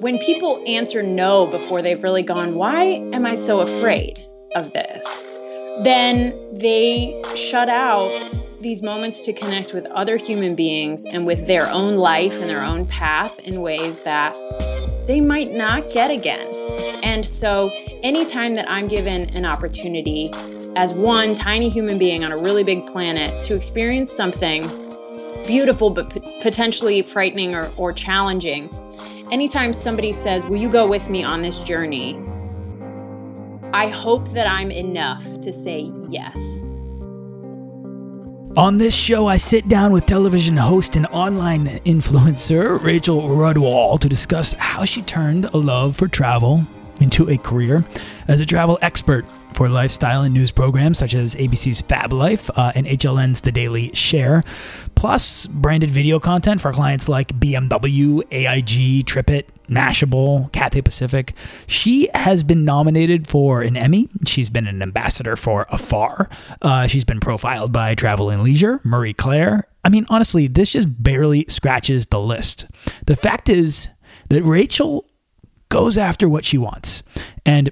when people answer no before they've really gone, why am I so afraid of this? Then they shut out these moments to connect with other human beings and with their own life and their own path in ways that they might not get again. And so, anytime that I'm given an opportunity as one tiny human being on a really big planet to experience something beautiful but p- potentially frightening or, or challenging, anytime somebody says, Will you go with me on this journey? I hope that I'm enough to say yes. On this show, I sit down with television host and online influencer Rachel Rudwall to discuss how she turned a love for travel into a career as a travel expert for lifestyle and news programs such as ABC's Fab Life uh, and HLN's The Daily Share, plus branded video content for clients like BMW, AIG, TripIt, Mashable, Cathay Pacific. She has been nominated for an Emmy. She's been an ambassador for Afar. Uh, she's been profiled by Travel and Leisure, Marie Claire. I mean, honestly, this just barely scratches the list. The fact is that Rachel goes after what she wants. And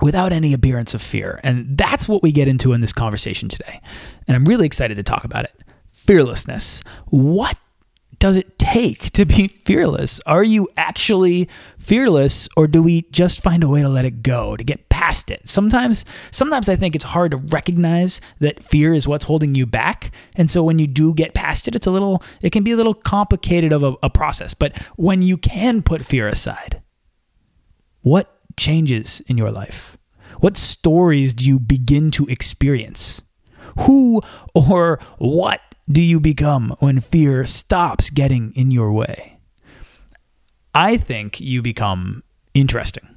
without any appearance of fear. And that's what we get into in this conversation today. And I'm really excited to talk about it. Fearlessness. What does it take to be fearless? Are you actually fearless or do we just find a way to let it go, to get past it? Sometimes sometimes I think it's hard to recognize that fear is what's holding you back. And so when you do get past it, it's a little it can be a little complicated of a, a process. But when you can put fear aside, what changes in your life? What stories do you begin to experience? Who or what do you become when fear stops getting in your way? I think you become interesting.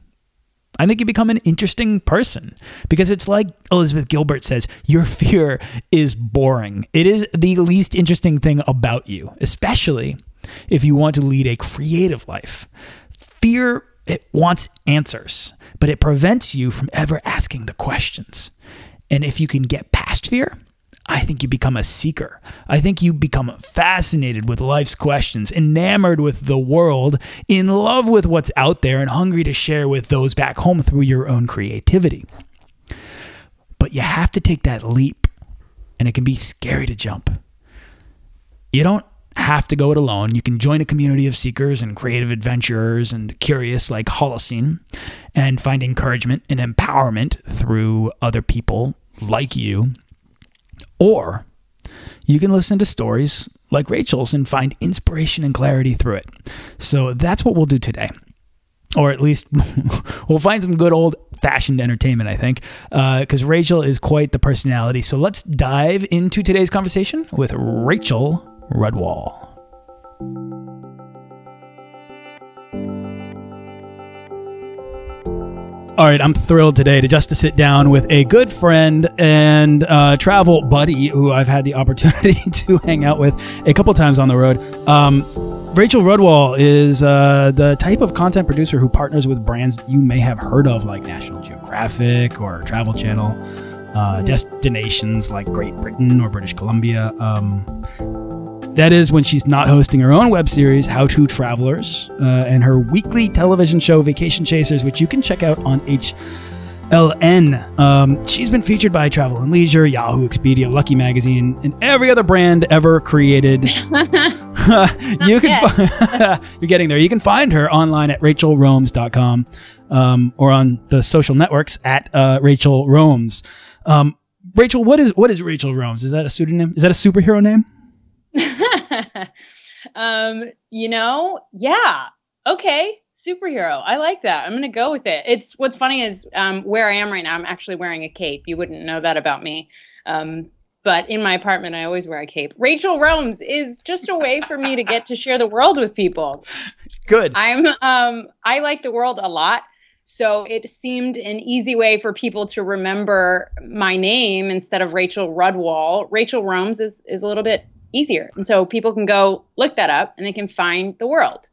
I think you become an interesting person because it's like Elizabeth Gilbert says your fear is boring. It is the least interesting thing about you, especially if you want to lead a creative life. Fear it wants answers, but it prevents you from ever asking the questions. And if you can get past fear, I think you become a seeker. I think you become fascinated with life's questions, enamored with the world, in love with what's out there, and hungry to share with those back home through your own creativity. But you have to take that leap, and it can be scary to jump. You don't have to go it alone. You can join a community of seekers and creative adventurers and curious like Holocene and find encouragement and empowerment through other people like you. Or you can listen to stories like Rachel's and find inspiration and clarity through it. So that's what we'll do today. Or at least we'll find some good old fashioned entertainment, I think, because uh, Rachel is quite the personality. So let's dive into today's conversation with Rachel Rudwall. All right, I'm thrilled today to just to sit down with a good friend and uh, travel buddy who I've had the opportunity to hang out with a couple times on the road. Um, Rachel Rudwall is uh, the type of content producer who partners with brands you may have heard of, like National Geographic or Travel Channel, uh, destinations like Great Britain or British Columbia. Um, that is when she's not hosting her own web series, How To Travelers, uh, and her weekly television show, Vacation Chasers, which you can check out on HLN. Um, she's been featured by Travel and Leisure, Yahoo, Expedia, Lucky Magazine, and every other brand ever created. you can fi- you're getting there. You can find her online at rachelroams.com um, or on the social networks at uh, Rachel Roams. Um, Rachel, what is what is Rachel Roams? Is that a pseudonym? Is that a superhero name? um, you know, yeah. Okay, superhero. I like that. I'm going to go with it. It's what's funny is um, where I am right now. I'm actually wearing a cape. You wouldn't know that about me. Um, but in my apartment, I always wear a cape. Rachel Roams is just a way for me to get to share the world with people. Good. I'm um I like the world a lot. So it seemed an easy way for people to remember my name instead of Rachel Rudwall. Rachel Roams is is a little bit easier. And so people can go look that up and they can find the world.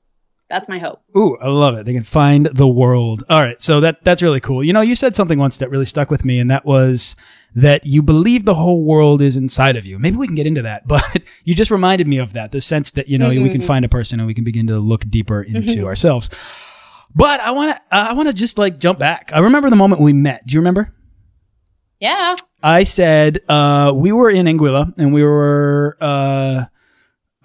That's my hope. Ooh, I love it. They can find the world. All right. So that that's really cool. You know, you said something once that really stuck with me, and that was that you believe the whole world is inside of you. Maybe we can get into that, but you just reminded me of that. The sense that, you know, mm-hmm. we can mm-hmm. find a person and we can begin to look deeper into mm-hmm. ourselves. But I want to I want to just like jump back. I remember the moment we met. Do you remember? Yeah. I said uh, we were in Anguilla and we were uh,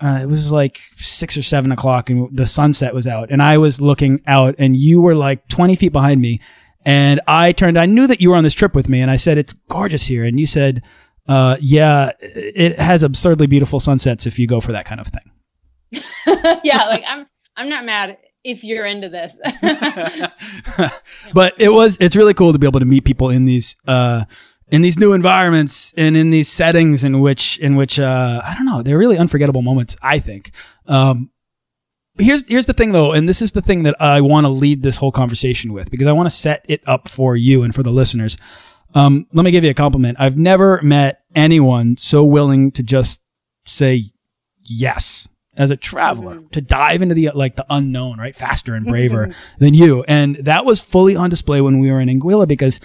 uh, it was like six or seven o'clock and the sunset was out and I was looking out and you were like twenty feet behind me and I turned. I knew that you were on this trip with me and I said it's gorgeous here and you said uh, yeah it has absurdly beautiful sunsets if you go for that kind of thing. yeah, like I'm I'm not mad if you're into this. but it was it's really cool to be able to meet people in these uh in these new environments and in these settings in which in which uh I don't know, they're really unforgettable moments, I think. Um here's here's the thing though, and this is the thing that I want to lead this whole conversation with because I want to set it up for you and for the listeners. Um, let me give you a compliment. I've never met anyone so willing to just say yes as a traveler mm-hmm. to dive into the like the unknown, right? Faster and braver than you. And that was fully on display when we were in Anguilla because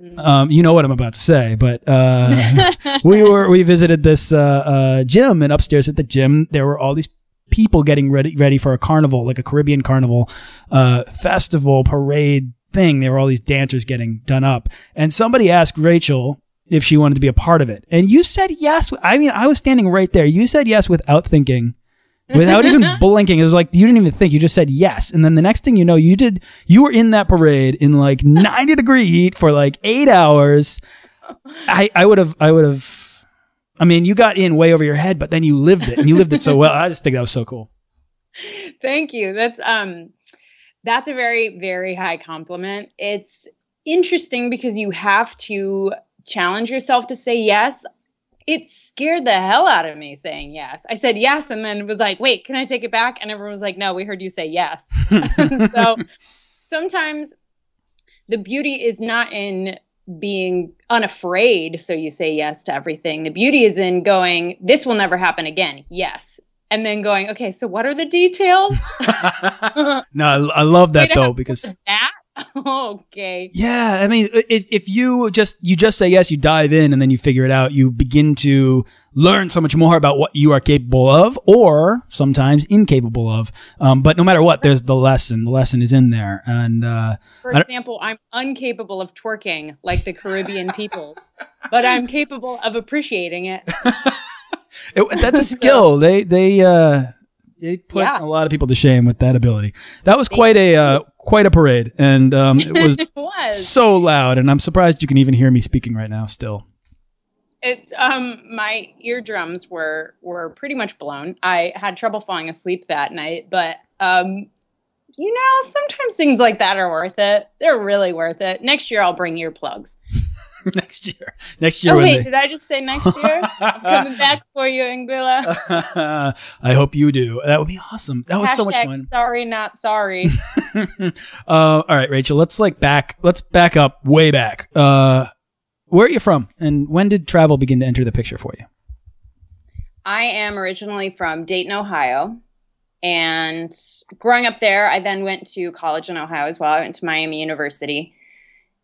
mm-hmm. um, you know what I'm about to say, but uh, we were we visited this uh, uh, gym, and upstairs at the gym there were all these people getting ready ready for a carnival, like a Caribbean carnival uh, festival parade thing. There were all these dancers getting done up, and somebody asked Rachel if she wanted to be a part of it, and you said yes. I mean, I was standing right there. You said yes without thinking without even blinking. It was like you didn't even think. You just said yes, and then the next thing you know, you did. You were in that parade in like ninety degree heat for like eight hours. I I would have I would have. I mean, you got in way over your head, but then you lived it, and you lived it so well. I just think that was so cool. Thank you. That's um, that's a very very high compliment. It's interesting because you have to challenge yourself to say yes it scared the hell out of me saying yes. I said yes and then was like, wait, can I take it back? And everyone was like, no, we heard you say yes. so sometimes the beauty is not in being unafraid. So you say yes to everything. The beauty is in going, this will never happen again. Yes. And then going, okay, so what are the details? no, I, I love that though, because that okay. Yeah, I mean, if, if you just you just say yes, you dive in, and then you figure it out. You begin to learn so much more about what you are capable of, or sometimes incapable of. Um, but no matter what, there's the lesson. The lesson is in there. And uh, for example, I'm incapable of twerking like the Caribbean peoples, but I'm capable of appreciating it. it that's a skill. they they uh, they put yeah. a lot of people to shame with that ability. That was quite a uh, quite a parade, and um, it, was it was so loud. And I'm surprised you can even hear me speaking right now. Still, it's um my eardrums were were pretty much blown. I had trouble falling asleep that night, but um you know sometimes things like that are worth it. They're really worth it. Next year I'll bring earplugs. next year. Next year. Oh wait, they... did I just say next year? I'm coming back for you, Anguilla. I hope you do. That would be awesome. That was Hashtag so much fun. Sorry, not sorry. uh, all right, Rachel. Let's like back. Let's back up way back. Uh, where are you from, and when did travel begin to enter the picture for you? I am originally from Dayton, Ohio. And growing up there, I then went to college in Ohio as well. I went to Miami University.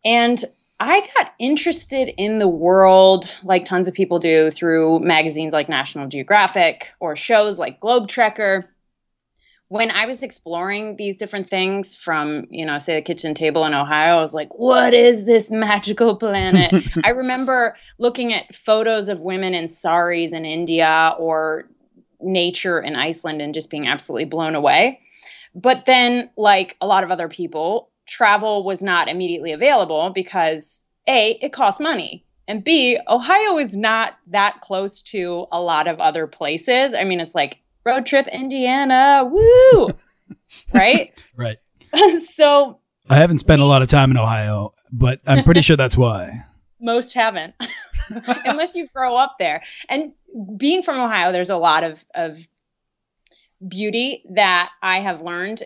And I got interested in the world like tons of people do through magazines like National Geographic or shows like Globe Trekker. When I was exploring these different things from, you know, say the kitchen table in Ohio, I was like, what is this magical planet? I remember looking at photos of women in saris in India or nature in Iceland and just being absolutely blown away. But then, like a lot of other people, travel was not immediately available because A, it costs money. And B, Ohio is not that close to a lot of other places. I mean, it's like road trip Indiana, woo! right? right. so I haven't spent a lot of time in Ohio, but I'm pretty sure that's why. Most haven't. Unless you grow up there. And being from Ohio, there's a lot of, of beauty that I have learned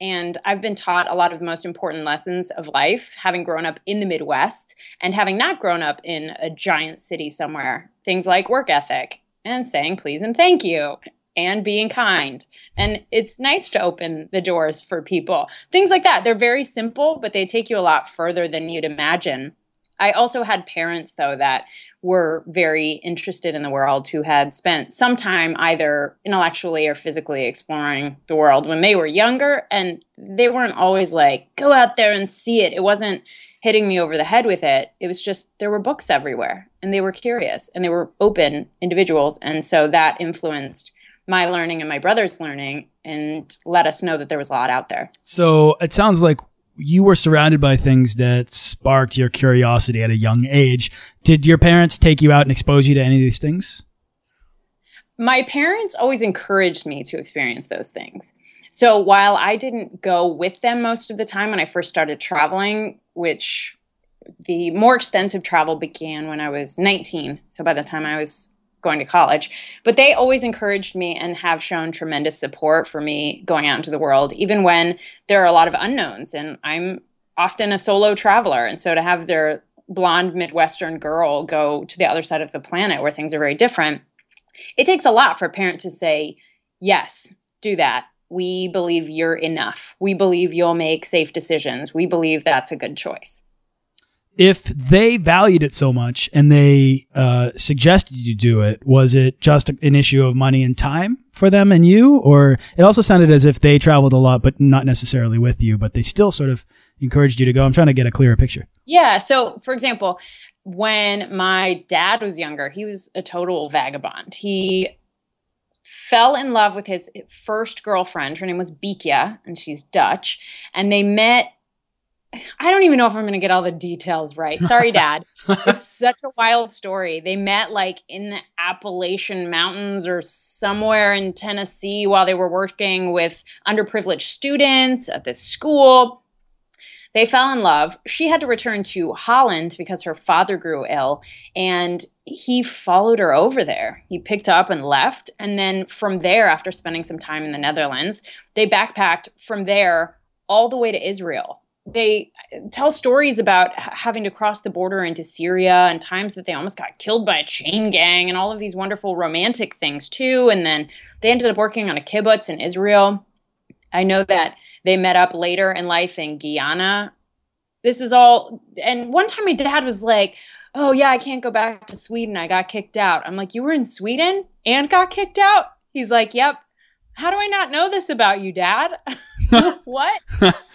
and I've been taught a lot of the most important lessons of life, having grown up in the Midwest and having not grown up in a giant city somewhere. Things like work ethic and saying please and thank you and being kind. And it's nice to open the doors for people. Things like that. They're very simple, but they take you a lot further than you'd imagine. I also had parents, though, that were very interested in the world who had spent some time either intellectually or physically exploring the world when they were younger. And they weren't always like, go out there and see it. It wasn't hitting me over the head with it. It was just there were books everywhere and they were curious and they were open individuals. And so that influenced my learning and my brother's learning and let us know that there was a lot out there. So it sounds like you were surrounded by things that sparked your curiosity at a young age. Did your parents take you out and expose you to any of these things? My parents always encouraged me to experience those things. So while I didn't go with them most of the time when I first started traveling, which the more extensive travel began when I was 19, so by the time I was going to college, but they always encouraged me and have shown tremendous support for me going out into the world, even when there are a lot of unknowns. And I'm often a solo traveler. And so to have their blonde Midwestern girl go to the other side of the planet where things are very different, it takes a lot for a parent to say, yes, do that. We believe you're enough. We believe you'll make safe decisions. We believe that's a good choice if they valued it so much and they uh, suggested you do it, was it just an issue of money and time for them and you? Or it also sounded as if they traveled a lot, but not necessarily with you, but they still sort of encouraged you to go. I'm trying to get a clearer picture. Yeah. So, for example, when my dad was younger, he was a total vagabond. He fell in love with his first girlfriend. Her name was Bikia, and she's Dutch. And they met I don't even know if I'm going to get all the details right. Sorry, Dad. it's such a wild story. They met like in the Appalachian Mountains or somewhere in Tennessee while they were working with underprivileged students at this school. They fell in love. She had to return to Holland because her father grew ill, and he followed her over there. He picked up and left. And then from there, after spending some time in the Netherlands, they backpacked from there all the way to Israel they tell stories about having to cross the border into Syria and times that they almost got killed by a chain gang and all of these wonderful romantic things too. And then they ended up working on a kibbutz in Israel. I know that they met up later in life in Guyana. This is all, and one time my dad was like, Oh, yeah, I can't go back to Sweden. I got kicked out. I'm like, You were in Sweden and got kicked out? He's like, Yep. How do I not know this about you, dad? what?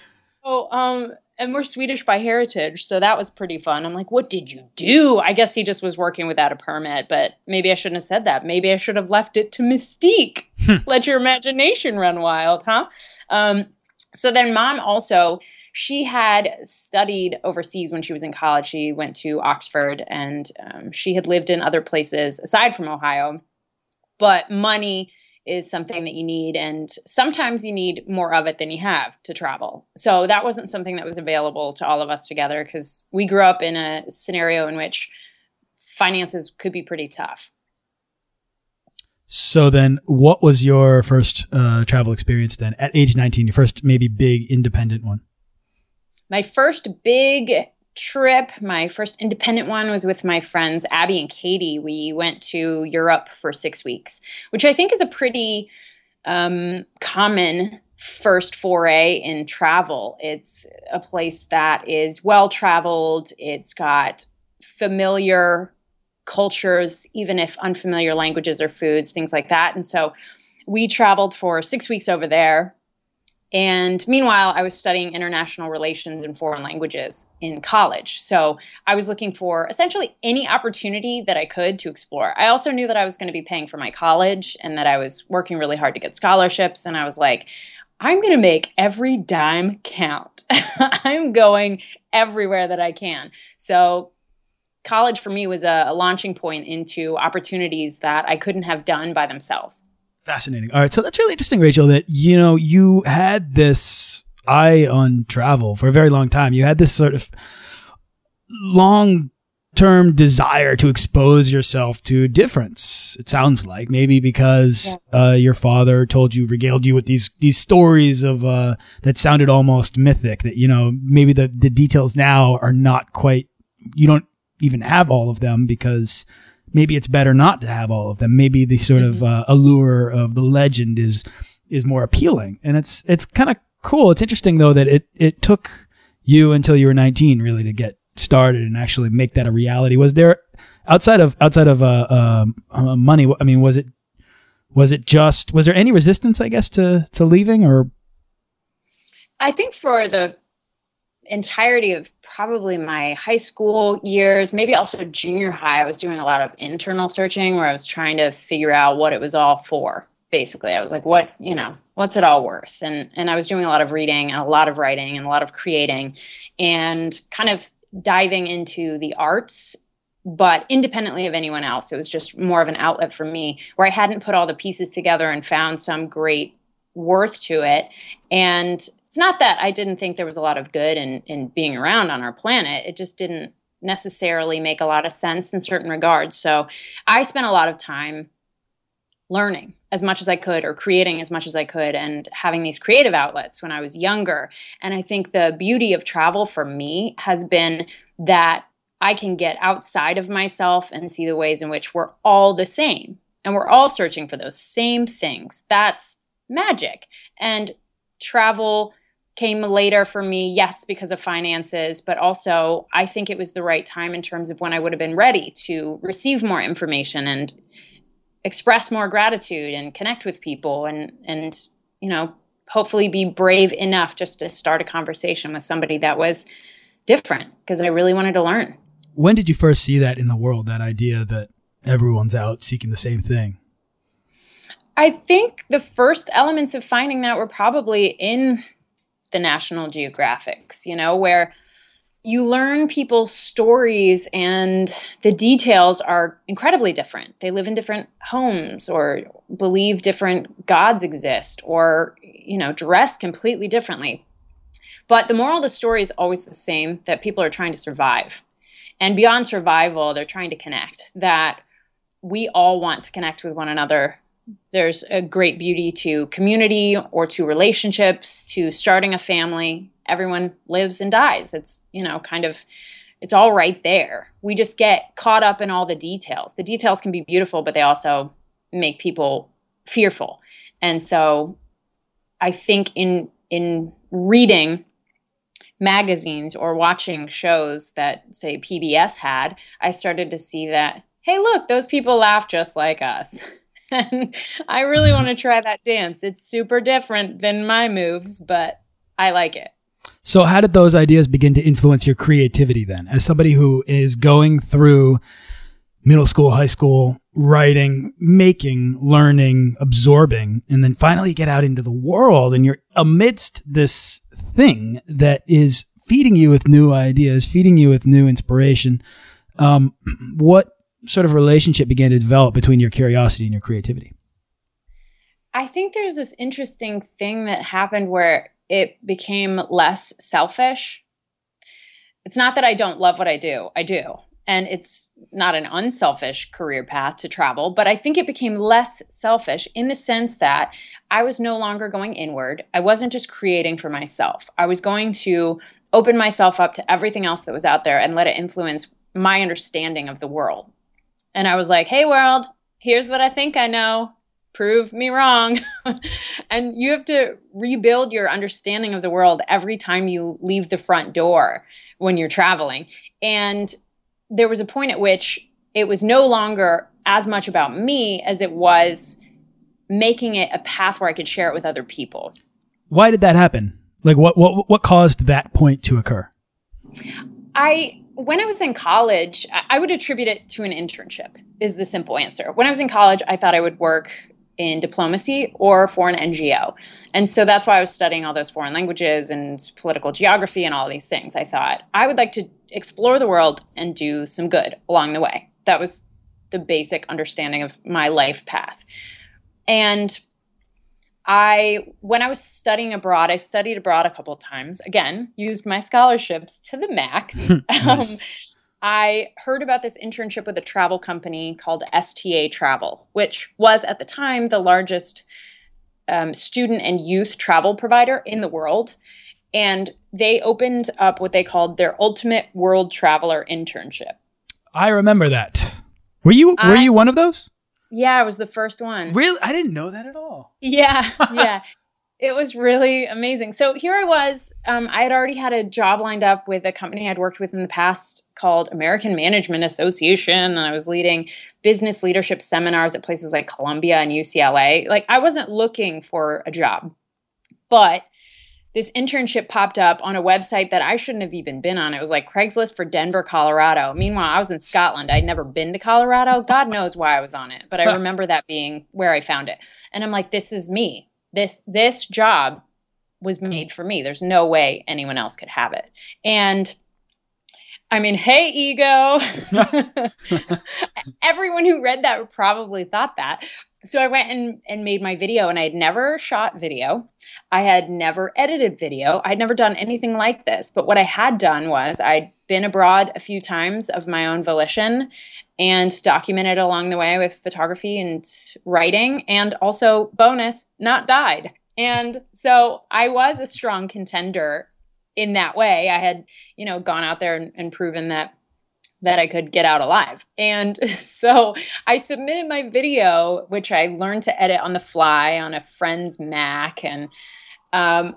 Oh, um, and we're Swedish by heritage, so that was pretty fun. I'm like, what did you do? I guess he just was working without a permit, but maybe I shouldn't have said that. Maybe I should have left it to mystique. Hmm. Let your imagination run wild, huh? Um, so then mom also she had studied overseas when she was in college. She went to Oxford and um, she had lived in other places aside from Ohio. But money is something that you need and sometimes you need more of it than you have to travel. So that wasn't something that was available to all of us together because we grew up in a scenario in which finances could be pretty tough. So then what was your first uh, travel experience then at age 19 your first maybe big independent one? My first big trip, my first independent one was with my friends Abby and Katie. We went to Europe for six weeks, which I think is a pretty um, common first foray in travel. It's a place that is well traveled, it's got familiar cultures, even if unfamiliar languages or foods, things like that. And so we traveled for six weeks over there and meanwhile, I was studying international relations and foreign languages in college. So I was looking for essentially any opportunity that I could to explore. I also knew that I was going to be paying for my college and that I was working really hard to get scholarships. And I was like, I'm going to make every dime count. I'm going everywhere that I can. So college for me was a, a launching point into opportunities that I couldn't have done by themselves. Fascinating. All right. So that's really interesting, Rachel, that, you know, you had this eye on travel for a very long time. You had this sort of long term desire to expose yourself to difference. It sounds like maybe because yeah. uh, your father told you, regaled you with these these stories of uh, that sounded almost mythic. That you know maybe the the details now are not quite. You don't even have all of them because maybe it's better not to have all of them. Maybe the sort of mm-hmm. uh, allure of the legend is is more appealing, and it's it's kind of cool. It's interesting though that it it took you until you were 19 really to get started and actually make that a reality? Was there outside of outside of uh, uh, uh, money? I mean, was it was it just was there any resistance? I guess to to leaving or. I think for the entirety of probably my high school years, maybe also junior high, I was doing a lot of internal searching where I was trying to figure out what it was all for. Basically, I was like, what, you know, what's it all worth? And and I was doing a lot of reading and a lot of writing and a lot of creating and kind of diving into the arts but independently of anyone else. It was just more of an outlet for me where I hadn't put all the pieces together and found some great worth to it. And it's not that I didn't think there was a lot of good in, in being around on our planet. It just didn't necessarily make a lot of sense in certain regards. So I spent a lot of time learning as much as I could or creating as much as I could and having these creative outlets when I was younger. And I think the beauty of travel for me has been that I can get outside of myself and see the ways in which we're all the same and we're all searching for those same things. That's magic. And travel came later for me, yes, because of finances, but also I think it was the right time in terms of when I would have been ready to receive more information and express more gratitude and connect with people and and you know hopefully be brave enough just to start a conversation with somebody that was different because I really wanted to learn. When did you first see that in the world that idea that everyone's out seeking the same thing? I think the first elements of finding that were probably in the National Geographics, you know, where you learn people's stories and the details are incredibly different. They live in different homes or believe different gods exist or, you know, dress completely differently. But the moral of the story is always the same that people are trying to survive. And beyond survival, they're trying to connect, that we all want to connect with one another there's a great beauty to community or to relationships, to starting a family. Everyone lives and dies. It's, you know, kind of it's all right there. We just get caught up in all the details. The details can be beautiful, but they also make people fearful. And so I think in in reading magazines or watching shows that say PBS had, I started to see that hey, look, those people laugh just like us. and I really want to try that dance. It's super different than my moves, but I like it. So, how did those ideas begin to influence your creativity then? As somebody who is going through middle school, high school, writing, making, learning, absorbing, and then finally get out into the world and you're amidst this thing that is feeding you with new ideas, feeding you with new inspiration. Um, what sort of relationship began to develop between your curiosity and your creativity? I think there's this interesting thing that happened where it became less selfish. It's not that I don't love what I do, I do. And it's not an unselfish career path to travel, but I think it became less selfish in the sense that I was no longer going inward. I wasn't just creating for myself. I was going to open myself up to everything else that was out there and let it influence my understanding of the world. And I was like, hey, world, here's what I think I know. Prove me wrong. and you have to rebuild your understanding of the world every time you leave the front door when you're traveling. And there was a point at which it was no longer as much about me as it was making it a path where I could share it with other people. Why did that happen? Like what what what caused that point to occur? I when I was in college, I would attribute it to an internship, is the simple answer. When I was in college, I thought I would work in diplomacy or for an NGO. And so that's why I was studying all those foreign languages and political geography and all these things. I thought I would like to explore the world and do some good along the way. That was the basic understanding of my life path. And I, when I was studying abroad, I studied abroad a couple times. Again, used my scholarships to the max. nice. um, I heard about this internship with a travel company called STA Travel, which was at the time the largest um, student and youth travel provider in the world. And they opened up what they called their Ultimate World Traveler Internship. I remember that. Were you were I, you one of those? Yeah, it was the first one. Really? I didn't know that at all. Yeah, yeah. it was really amazing. So here I was. Um, I had already had a job lined up with a company I'd worked with in the past called American Management Association, and I was leading business leadership seminars at places like Columbia and UCLA. Like I wasn't looking for a job, but this internship popped up on a website that I shouldn't have even been on. It was like Craigslist for Denver, Colorado. Meanwhile, I was in Scotland. I'd never been to Colorado. God knows why I was on it, but I remember that being where I found it. And I'm like, this is me this this job was made for me. There's no way anyone else could have it. And I mean, hey, ego. Everyone who read that probably thought that. So I went and, and made my video, and I had never shot video. I had never edited video. I'd never done anything like this. But what I had done was I'd been abroad a few times of my own volition and documented along the way with photography and writing and also bonus not died and so i was a strong contender in that way i had you know gone out there and, and proven that that i could get out alive and so i submitted my video which i learned to edit on the fly on a friend's mac and um,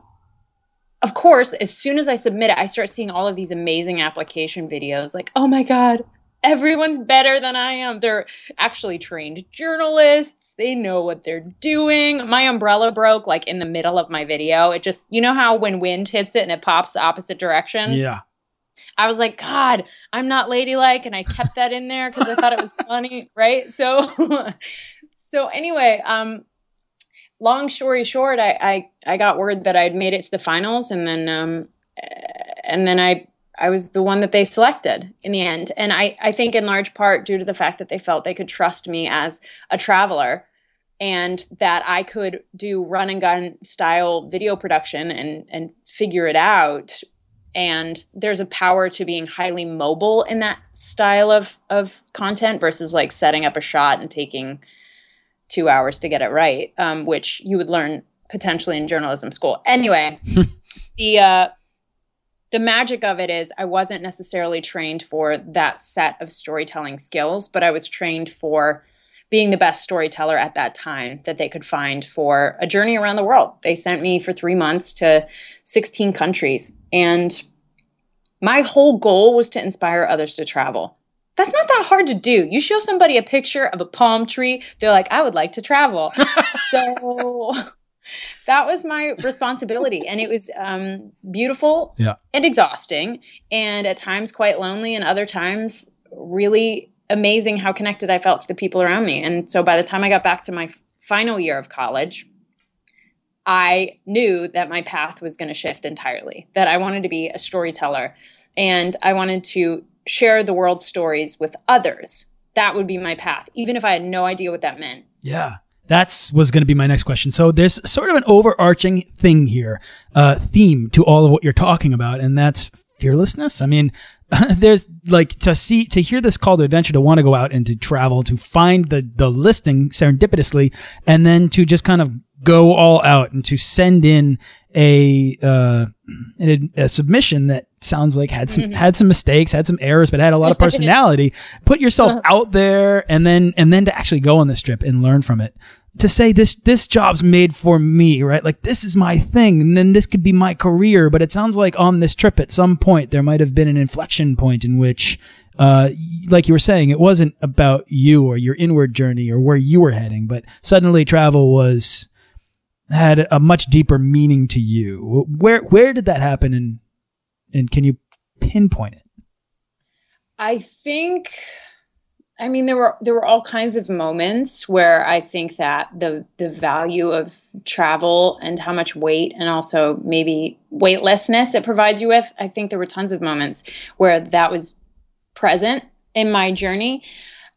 of course, as soon as I submit it, I start seeing all of these amazing application videos like, oh my God, everyone's better than I am. They're actually trained journalists. They know what they're doing. My umbrella broke like in the middle of my video. It just, you know how when wind hits it and it pops the opposite direction? Yeah. I was like, God, I'm not ladylike. And I kept that in there because I thought it was funny. Right. So, so anyway, um, long story short, I, I, I got word that I'd made it to the finals and then, um, and then I I was the one that they selected in the end. And I, I think in large part due to the fact that they felt they could trust me as a traveler and that I could do run and gun style video production and, and figure it out. And there's a power to being highly mobile in that style of, of content versus like setting up a shot and taking two hours to get it right, um, which you would learn potentially in journalism school. Anyway, the uh, the magic of it is I wasn't necessarily trained for that set of storytelling skills, but I was trained for being the best storyteller at that time that they could find for a journey around the world. They sent me for three months to 16 countries. And my whole goal was to inspire others to travel. That's not that hard to do. You show somebody a picture of a palm tree, they're like, I would like to travel. so that was my responsibility and it was um, beautiful yeah. and exhausting and at times quite lonely and other times really amazing how connected i felt to the people around me and so by the time i got back to my final year of college i knew that my path was going to shift entirely that i wanted to be a storyteller and i wanted to share the world's stories with others that would be my path even if i had no idea what that meant yeah that's was going to be my next question. So there's sort of an overarching thing here, uh, theme to all of what you're talking about, and that's fearlessness. I mean, there's like to see to hear this call to adventure, to want to go out and to travel, to find the the listing serendipitously, and then to just kind of go all out and to send in a uh, a, a submission that sounds like had some mm-hmm. had some mistakes, had some errors, but had a lot of personality. Put yourself uh-huh. out there, and then and then to actually go on this trip and learn from it. To say this this job's made for me, right? Like this is my thing, and then this could be my career. But it sounds like on this trip, at some point, there might have been an inflection point in which uh, like you were saying, it wasn't about you or your inward journey or where you were heading, but suddenly travel was had a much deeper meaning to you. Where where did that happen, and and can you pinpoint it? I think, I mean, there were there were all kinds of moments where I think that the the value of travel and how much weight and also maybe weightlessness it provides you with. I think there were tons of moments where that was present in my journey.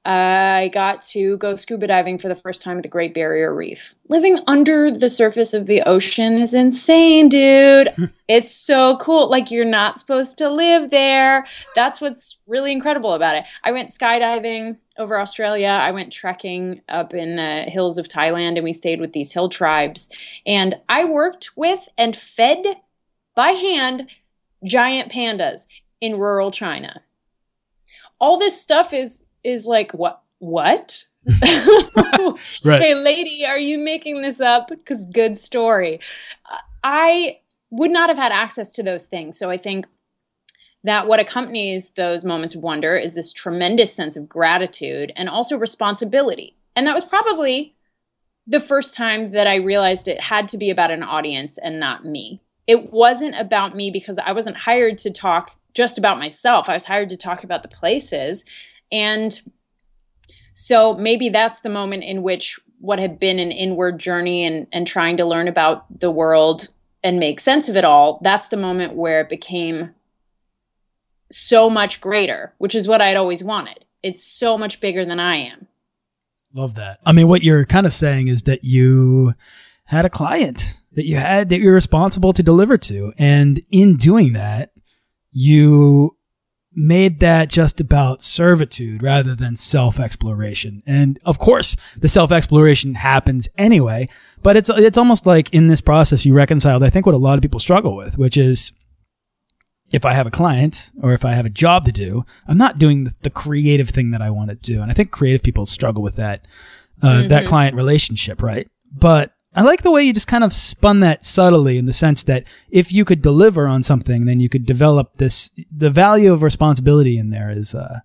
I got to go scuba diving for the first time at the Great Barrier Reef. Living under the surface of the ocean is insane, dude. it's so cool. Like, you're not supposed to live there. That's what's really incredible about it. I went skydiving over Australia. I went trekking up in the hills of Thailand, and we stayed with these hill tribes. And I worked with and fed by hand giant pandas in rural China. All this stuff is is like what what right. Hey, lady, are you making this up? Because good story. I would not have had access to those things. So I think that what accompanies those moments of wonder is this tremendous sense of gratitude and also responsibility. And that was probably the first time that I realized it had to be about an audience and not me. It wasn't about me because I wasn't hired to talk just about myself. I was hired to talk about the places. And so maybe that's the moment in which what had been an inward journey and, and trying to learn about the world and make sense of it all, that's the moment where it became so much greater, which is what I'd always wanted. It's so much bigger than I am. Love that. I mean, what you're kind of saying is that you had a client that you had that you're responsible to deliver to. And in doing that, you made that just about servitude rather than self exploration. And of course, the self exploration happens anyway, but it's, it's almost like in this process, you reconciled, I think, what a lot of people struggle with, which is if I have a client or if I have a job to do, I'm not doing the, the creative thing that I want to do. And I think creative people struggle with that, uh, mm-hmm. that client relationship, right? But I like the way you just kind of spun that subtly in the sense that if you could deliver on something, then you could develop this. The value of responsibility in there is, uh,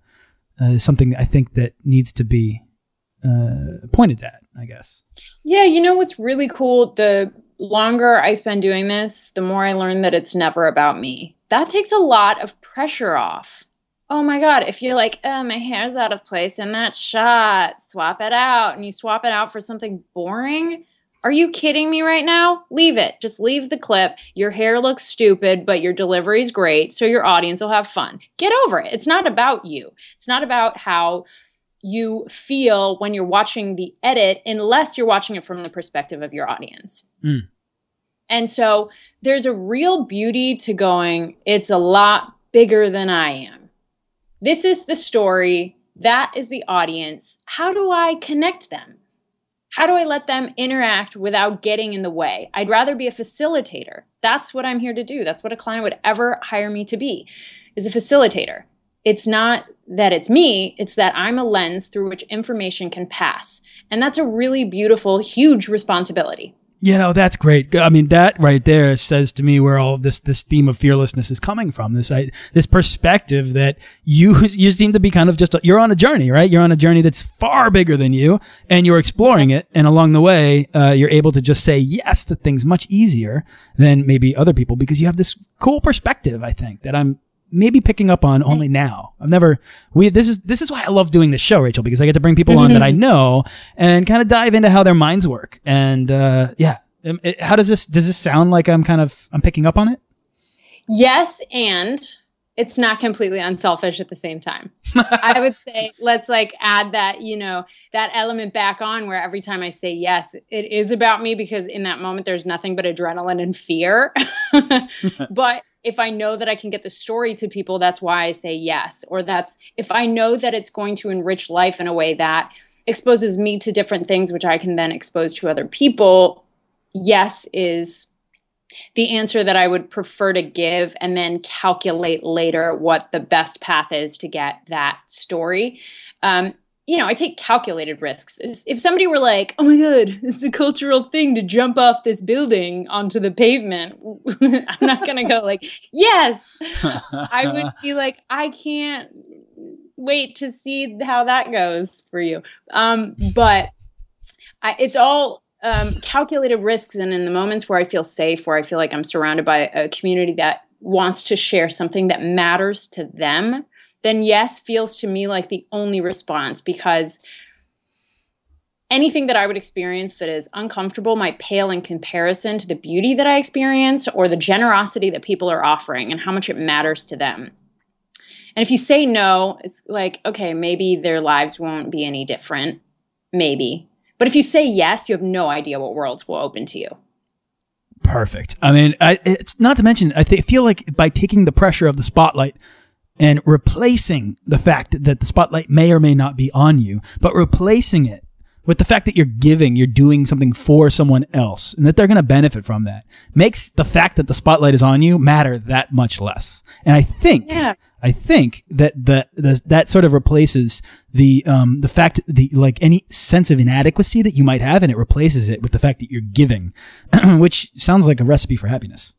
uh, something I think that needs to be uh, pointed at. I guess. Yeah, you know what's really cool? The longer I spend doing this, the more I learn that it's never about me. That takes a lot of pressure off. Oh my God, if you're like, oh, my hair's out of place in that shot, swap it out, and you swap it out for something boring are you kidding me right now? Leave it. Just leave the clip. Your hair looks stupid, but your delivery's great, so your audience will have fun. Get over it. It's not about you. It's not about how you feel when you're watching the edit, unless you're watching it from the perspective of your audience. Mm. And so there's a real beauty to going, it's a lot bigger than I am. This is the story. That is the audience. How do I connect them? How do I let them interact without getting in the way? I'd rather be a facilitator. That's what I'm here to do. That's what a client would ever hire me to be, is a facilitator. It's not that it's me, it's that I'm a lens through which information can pass. And that's a really beautiful, huge responsibility. You know, that's great. I mean, that right there says to me where all this, this theme of fearlessness is coming from. This, I, this perspective that you, you seem to be kind of just, a, you're on a journey, right? You're on a journey that's far bigger than you and you're exploring it. And along the way, uh, you're able to just say yes to things much easier than maybe other people because you have this cool perspective, I think, that I'm maybe picking up on only now. I've never we this is this is why I love doing this show, Rachel, because I get to bring people on that I mm-hmm. know and kind of dive into how their minds work. And uh, yeah, um, it, how does this does this sound like I'm kind of I'm picking up on it? Yes, and it's not completely unselfish at the same time. I would say let's like add that, you know, that element back on where every time I say yes, it is about me because in that moment there's nothing but adrenaline and fear. but if I know that I can get the story to people, that's why I say yes. Or that's if I know that it's going to enrich life in a way that exposes me to different things, which I can then expose to other people, yes is the answer that I would prefer to give and then calculate later what the best path is to get that story. Um, you know, I take calculated risks. If somebody were like, "Oh my god, it's a cultural thing to jump off this building onto the pavement," I'm not gonna go like, "Yes." I would be like, "I can't wait to see how that goes for you." Um, but I, it's all um, calculated risks, and in the moments where I feel safe, where I feel like I'm surrounded by a community that wants to share something that matters to them then yes feels to me like the only response because anything that I would experience that is uncomfortable might pale in comparison to the beauty that I experience or the generosity that people are offering and how much it matters to them. And if you say no, it's like, okay, maybe their lives won't be any different. Maybe. But if you say yes, you have no idea what worlds will open to you. Perfect. I mean, I, it's not to mention, I th- feel like by taking the pressure of the spotlight and replacing the fact that the spotlight may or may not be on you, but replacing it with the fact that you're giving, you're doing something for someone else and that they're going to benefit from that makes the fact that the spotlight is on you matter that much less. And I think, yeah. I think that the, the that sort of replaces the um the fact the like any sense of inadequacy that you might have, and it replaces it with the fact that you're giving, which sounds like a recipe for happiness.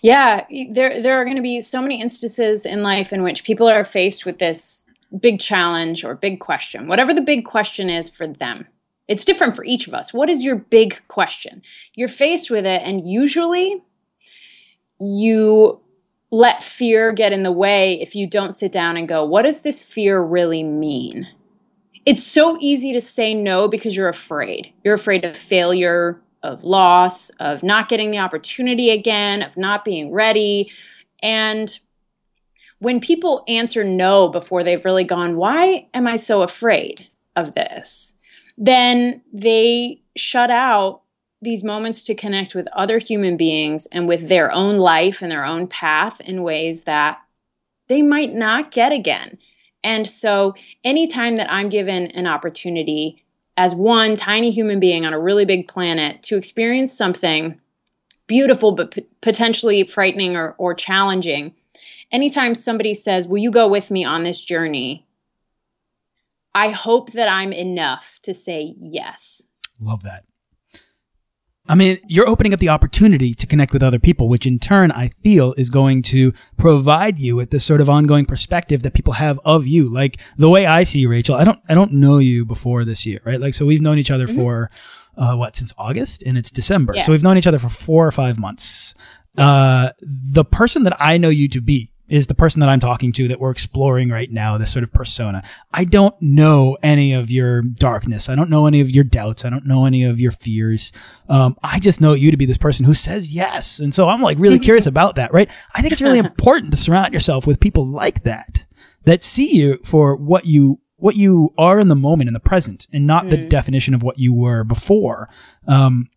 Yeah, there there are going to be so many instances in life in which people are faced with this big challenge or big question, whatever the big question is for them. It's different for each of us. What is your big question? You're faced with it, and usually you let fear get in the way if you don't sit down and go, what does this fear really mean? It's so easy to say no because you're afraid. You're afraid of failure, of loss, of not getting the opportunity again, of not being ready. And when people answer no before they've really gone, why am I so afraid of this? then they shut out these moments to connect with other human beings and with their own life and their own path in ways that they might not get again. And so, anytime that I'm given an opportunity as one tiny human being on a really big planet to experience something beautiful but p- potentially frightening or, or challenging, anytime somebody says, Will you go with me on this journey? I hope that I'm enough to say yes. Love that. I mean, you're opening up the opportunity to connect with other people, which in turn I feel is going to provide you with this sort of ongoing perspective that people have of you. Like the way I see you, Rachel, I don't, I don't know you before this year, right? Like, so we've known each other mm-hmm. for, uh, what, since August and it's December. Yeah. So we've known each other for four or five months. Uh, the person that I know you to be is the person that I'm talking to that we're exploring right now, this sort of persona. I don't know any of your darkness. I don't know any of your doubts. I don't know any of your fears. Um, I just know you to be this person who says yes. And so I'm like really curious about that, right? I think it's really important to surround yourself with people like that, that see you for what you what you are in the moment in the present and not mm. the definition of what you were before. Um,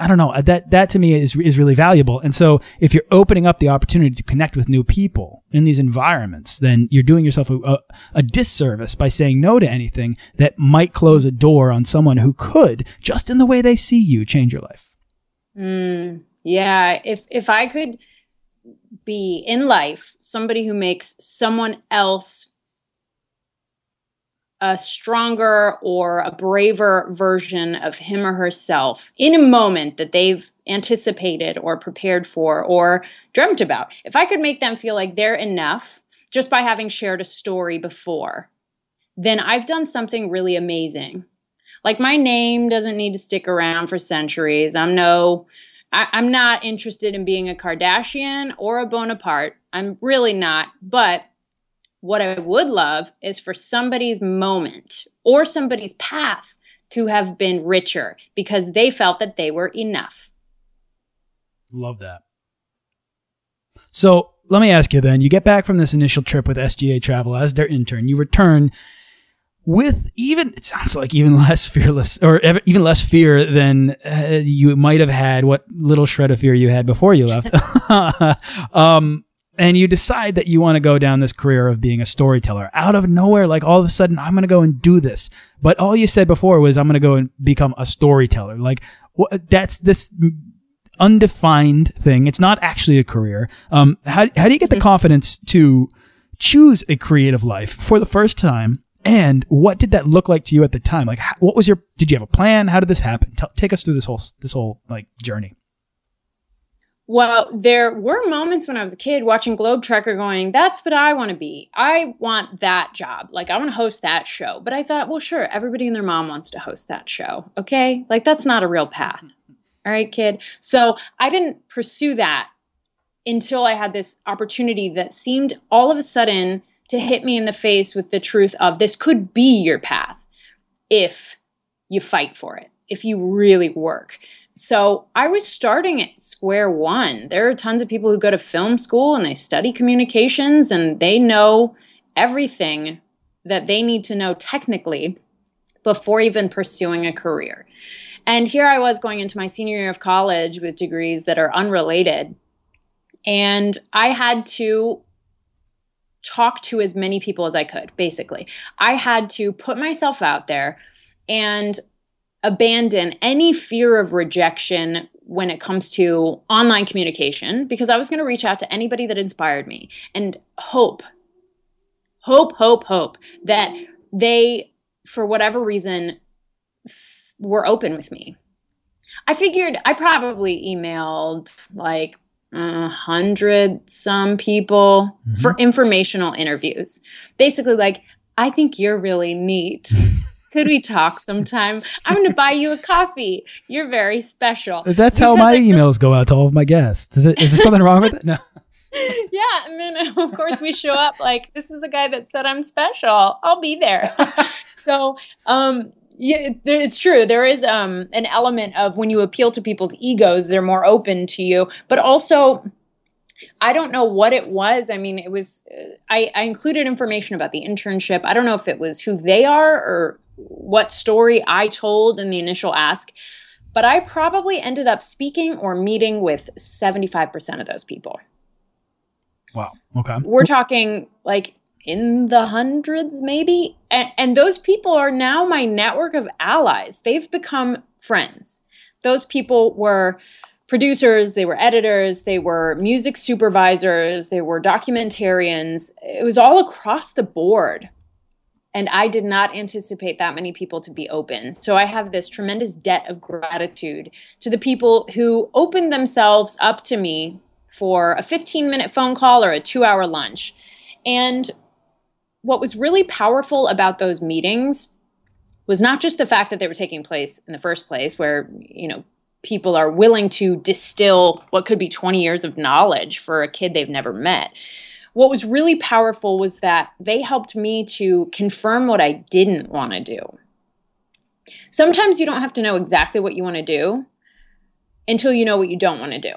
I don't know. That that to me is is really valuable. And so if you're opening up the opportunity to connect with new people in these environments, then you're doing yourself a, a, a disservice by saying no to anything that might close a door on someone who could, just in the way they see you, change your life. Mm, yeah. If if I could be in life somebody who makes someone else a stronger or a braver version of him or herself in a moment that they've anticipated or prepared for or dreamt about. If I could make them feel like they're enough just by having shared a story before, then I've done something really amazing. Like my name doesn't need to stick around for centuries. I'm no I, am not interested in being a Kardashian or a Bonaparte. I'm really not. But what I would love is for somebody's moment or somebody's path to have been richer because they felt that they were enough. Love that. So let me ask you then you get back from this initial trip with SGA Travel as their intern, you return with even it sounds like even less fearless or even less fear than uh, you might have had what little shred of fear you had before you left um, and you decide that you want to go down this career of being a storyteller. Out of nowhere like all of a sudden i'm going to go and do this. But all you said before was i'm going to go and become a storyteller. Like that's this undefined thing. It's not actually a career. Um, how, how do you get the mm-hmm. confidence to choose a creative life for the first time? And what did that look like to you at the time? Like what was your did you have a plan? How did this happen? Tell, take us through this whole this whole like journey well, there were moments when I was a kid watching Globe Trekker going, that's what I want to be. I want that job. Like, I want to host that show. But I thought, well, sure, everybody and their mom wants to host that show. Okay. Like, that's not a real path. All right, kid. So I didn't pursue that until I had this opportunity that seemed all of a sudden to hit me in the face with the truth of this could be your path if you fight for it, if you really work. So I was starting at square one. There are tons of people who go to film school and they study communications and they know everything that they need to know technically before even pursuing a career. And here I was going into my senior year of college with degrees that are unrelated. And I had to talk to as many people as I could, basically. I had to put myself out there and abandon any fear of rejection when it comes to online communication because I was going to reach out to anybody that inspired me and hope, hope, hope, hope that they, for whatever reason, f- were open with me. I figured I probably emailed like a hundred some people mm-hmm. for informational interviews. Basically, like, I think you're really neat. Could we talk sometime? I'm going to buy you a coffee. You're very special. That's because how my emails go out to all of my guests. Is, it, is there something wrong with it? No. yeah, and then of course we show up like this is the guy that said I'm special. I'll be there. so, um, yeah, it's true. There is um, an element of when you appeal to people's egos, they're more open to you. But also, I don't know what it was. I mean, it was, uh, I, I included information about the internship. I don't know if it was who they are or what story I told in the initial ask, but I probably ended up speaking or meeting with 75% of those people. Wow. Okay. We're talking like in the hundreds, maybe. And, and those people are now my network of allies. They've become friends. Those people were producers, they were editors, they were music supervisors, they were documentarians. It was all across the board. And I did not anticipate that many people to be open. So I have this tremendous debt of gratitude to the people who opened themselves up to me for a 15 minute phone call or a two hour lunch. And what was really powerful about those meetings was not just the fact that they were taking place in the first place, where, you know, people are willing to distill what could be 20 years of knowledge for a kid they've never met. What was really powerful was that they helped me to confirm what I didn't want to do. Sometimes you don't have to know exactly what you want to do until you know what you don't want to do.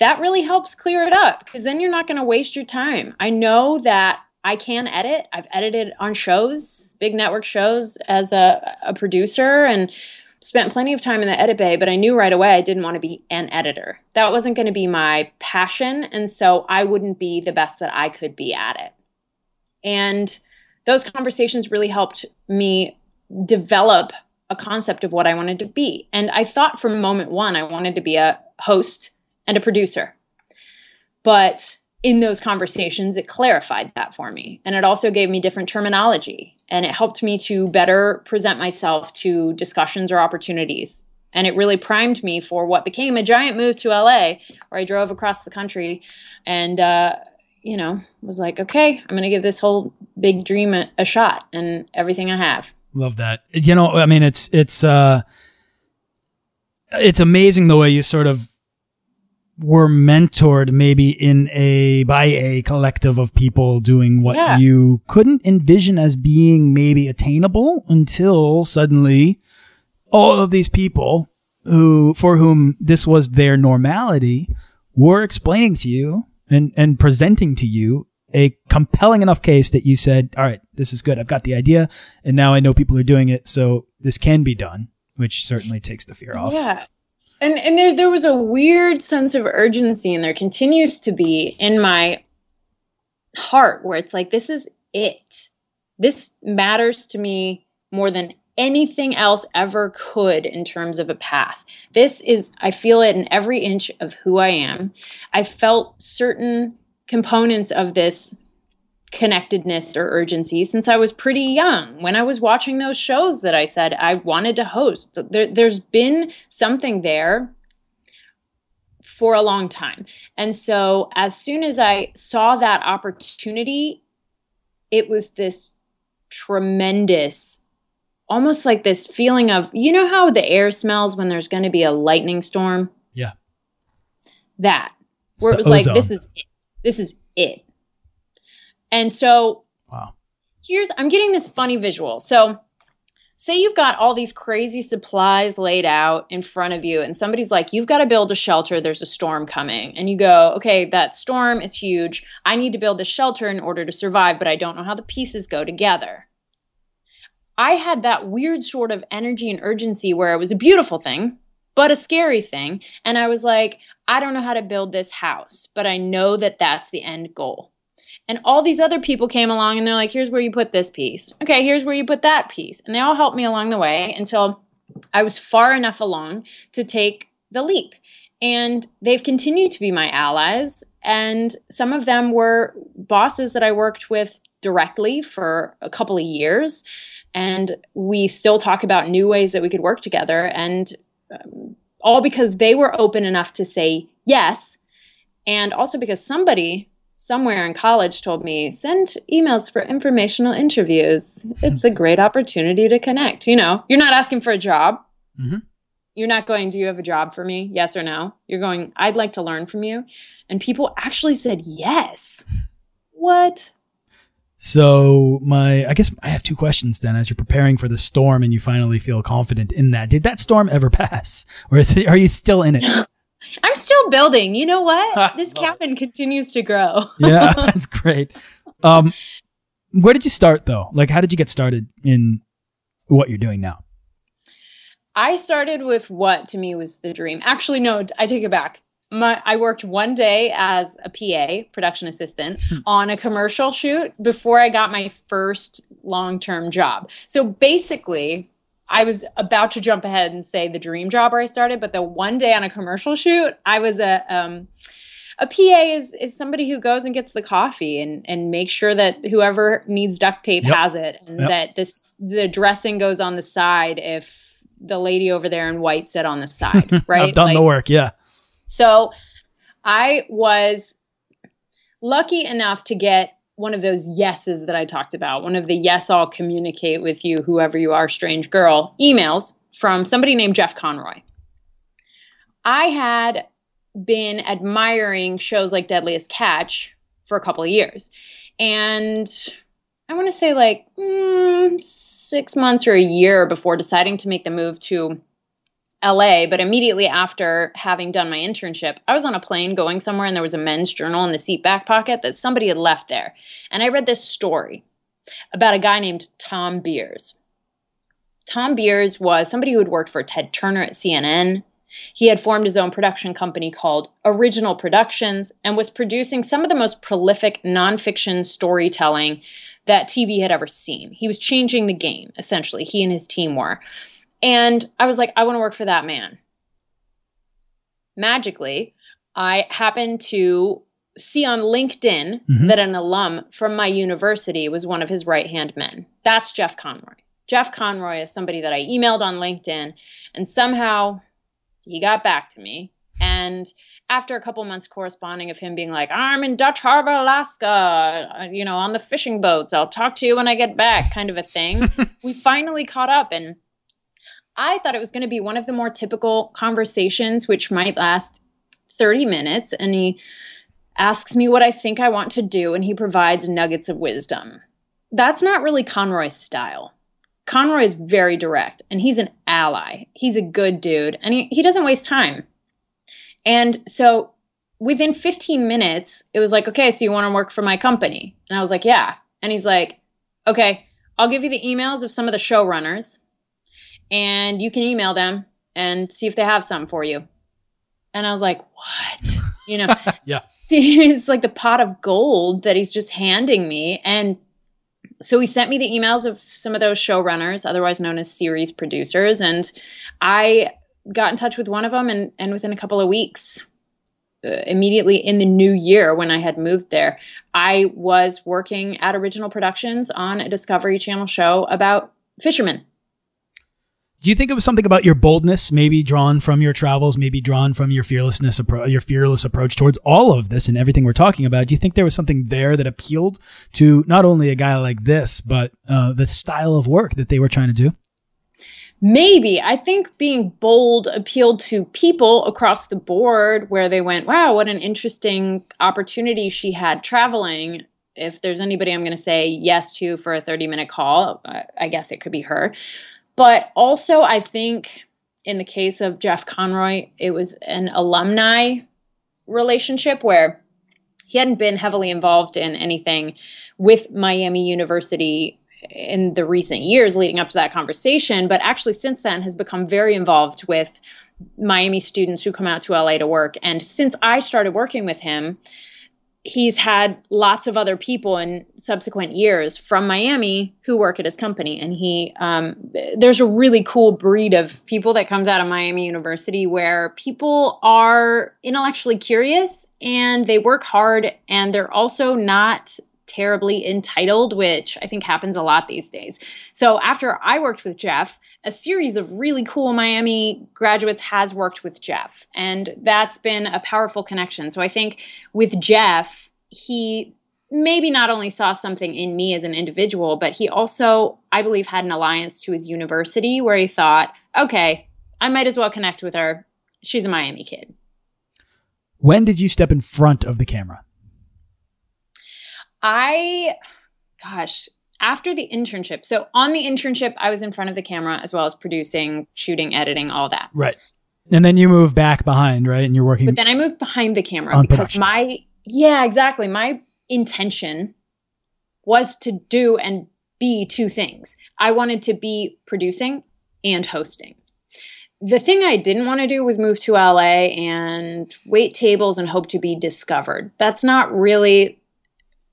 That really helps clear it up because then you're not going to waste your time. I know that I can edit. I've edited on shows, big network shows as a, a producer and spent plenty of time in the edit bay, but I knew right away I didn't want to be an editor. That wasn't going to be my passion. And so I wouldn't be the best that I could be at it. And those conversations really helped me develop a concept of what I wanted to be. And I thought from moment one, I wanted to be a host and a producer. But in those conversations, it clarified that for me. And it also gave me different terminology. And it helped me to better present myself to discussions or opportunities. And it really primed me for what became a giant move to LA, where I drove across the country and, uh, you know, was like, okay, I'm going to give this whole big dream a, a shot and everything I have. Love that. You know, I mean, it's, it's, uh, it's amazing the way you sort of were mentored maybe in a by a collective of people doing what yeah. you couldn't envision as being maybe attainable until suddenly all of these people who for whom this was their normality were explaining to you and and presenting to you a compelling enough case that you said all right this is good. I've got the idea and now i know people are doing it so this can be done which certainly takes the fear off. Yeah and and there there was a weird sense of urgency and there continues to be in my heart where it's like this is it. This matters to me more than anything else ever could in terms of a path. This is i feel it in every inch of who i am. I felt certain components of this connectedness or urgency since I was pretty young. When I was watching those shows that I said I wanted to host, there, there's been something there for a long time. And so as soon as I saw that opportunity, it was this tremendous almost like this feeling of you know how the air smells when there's going to be a lightning storm? Yeah. That. Where it was ozone. like this is it. This is it and so wow. here's I'm getting this funny visual. So say you've got all these crazy supplies laid out in front of you and somebody's like you've got to build a shelter. There's a storm coming. And you go okay that storm is huge. I need to build a shelter in order to survive but i don't know how the pieces go together. I had that weird sort of energy and urgency where it was a beautiful thing but a scary thing. And i was like i don't know how to build this house but i know that that's the end goal and all these other people came along and they're like, here's where you put this piece. Okay, here's where you put that piece. And they all helped me along the way until I was far enough along to take the leap. And they've continued to be my allies. And some of them were bosses that I worked with directly for a couple of years. And we still talk about new ways that we could work together. And um, all because they were open enough to say yes. And also because somebody somewhere in college told me send emails for informational interviews. It's a great opportunity to connect. You know, you're not asking for a job. Mm-hmm. You're not going, do you have a job for me? Yes or no? You're going, I'd like to learn from you. And people actually said yes. What? So my, I guess I have two questions then. As you're preparing for the storm and you finally feel confident in that, did that storm ever pass, or is it, are you still in it? I'm still building. You know what? this cabin continues to grow. yeah, that's great. Um, where did you start though? Like, how did you get started in what you're doing now? I started with what to me was the dream. Actually, no, I take it back. My, I worked one day as a PA, production assistant, hmm. on a commercial shoot before I got my first long term job. So basically, I was about to jump ahead and say the dream job where I started, but the one day on a commercial shoot, I was a um, a PA is is somebody who goes and gets the coffee and and makes sure that whoever needs duct tape yep. has it, and yep. that this the dressing goes on the side if the lady over there in white said on the side. Right, I've done like, the work. Yeah. So I was lucky enough to get one of those yeses that I talked about, one of the yes, I'll communicate with you, whoever you are, strange girl, emails from somebody named Jeff Conroy. I had been admiring shows like Deadliest Catch for a couple of years. And I want to say like mm, six months or a year before deciding to make the move to LA, but immediately after having done my internship, I was on a plane going somewhere and there was a men's journal in the seat back pocket that somebody had left there. And I read this story about a guy named Thom Beers. Thom Beers was somebody who had worked for Ted Turner at CNN. He had formed his own production company called Original Productions and was producing some of the most prolific nonfiction storytelling that TV had ever seen. He was changing the game, essentially, he and his team were. And I was like, I want to work for that man. Magically, I happened to see on LinkedIn mm-hmm. that an alum from my university was one of his right hand men. That's Jeff Conroy. Jeff Conroy is somebody that I emailed on LinkedIn, and somehow he got back to me. And after a couple months corresponding of him being like, I'm in Dutch Harbor, Alaska, uh, you know, on the fishing boats, I'll talk to you when I get back, kind of a thing, we finally caught up and I thought it was going to be one of the more typical conversations, which might last 30 minutes. And he asks me what I think I want to do, and he provides nuggets of wisdom. That's not really Conroy's style. Conroy is very direct, and he's an ally. He's a good dude, and he, he doesn't waste time. And so within 15 minutes, it was like, okay, so you want to work for my company? And I was like, yeah. And he's like, okay, I'll give you the emails of some of the showrunners and you can email them and see if they have something for you. And I was like, what? You know, yeah. See, it's like the pot of gold that he's just handing me. And so he sent me the emails of some of those showrunners, otherwise known as series producers. And I got in touch with one of them. And, and within a couple of weeks, uh, immediately in the new year when I had moved there, I was working at Original Productions on a Discovery Channel show about fishermen do you think it was something about your boldness, maybe drawn from your travels, maybe drawn from your fearlessness, your fearless approach towards all of this and everything we're talking about? Do you think there was something there that appealed to not only a guy like this, but uh, the style of work that they were trying to do? Maybe. I think being bold appealed to people across the board where they went, wow, what an interesting opportunity she had traveling. If there's anybody I'm going to say yes to for a 30 minute call, I guess it could be her. But also, I think in the case of Jeff Conroy, it was an alumni relationship where he hadn't been heavily involved in anything with Miami University in the recent years leading up to that conversation, but actually since then has become very involved with Miami students who come out to LA to work. And since I started working with him, he's had lots of other people in subsequent years from Miami who work at his company. And he, um, there's a really cool breed of people that comes out of Miami University where people are intellectually curious and they work hard and they're also not terribly entitled, which I think happens a lot these days. So after I worked with Jeff, a series of really cool Miami graduates has worked with Jeff, and that's been a powerful connection. So I think with Jeff, he maybe not only saw something in me as an individual, but he also, I believe, had an alliance to his university where he thought, okay, I might as well connect with her. She's a Miami kid. When did you step in front of the camera? I, gosh, after the internship. So on the internship, I was in front of the camera as well as producing, shooting, editing, all that. Right. And then you move back behind, right? And you're working. But then I moved behind the camera because production. my, yeah, exactly. My intention was to do and be two things. I wanted to be producing and hosting. The thing I didn't want to do was move to LA and wait tables and hope to be discovered. That's not really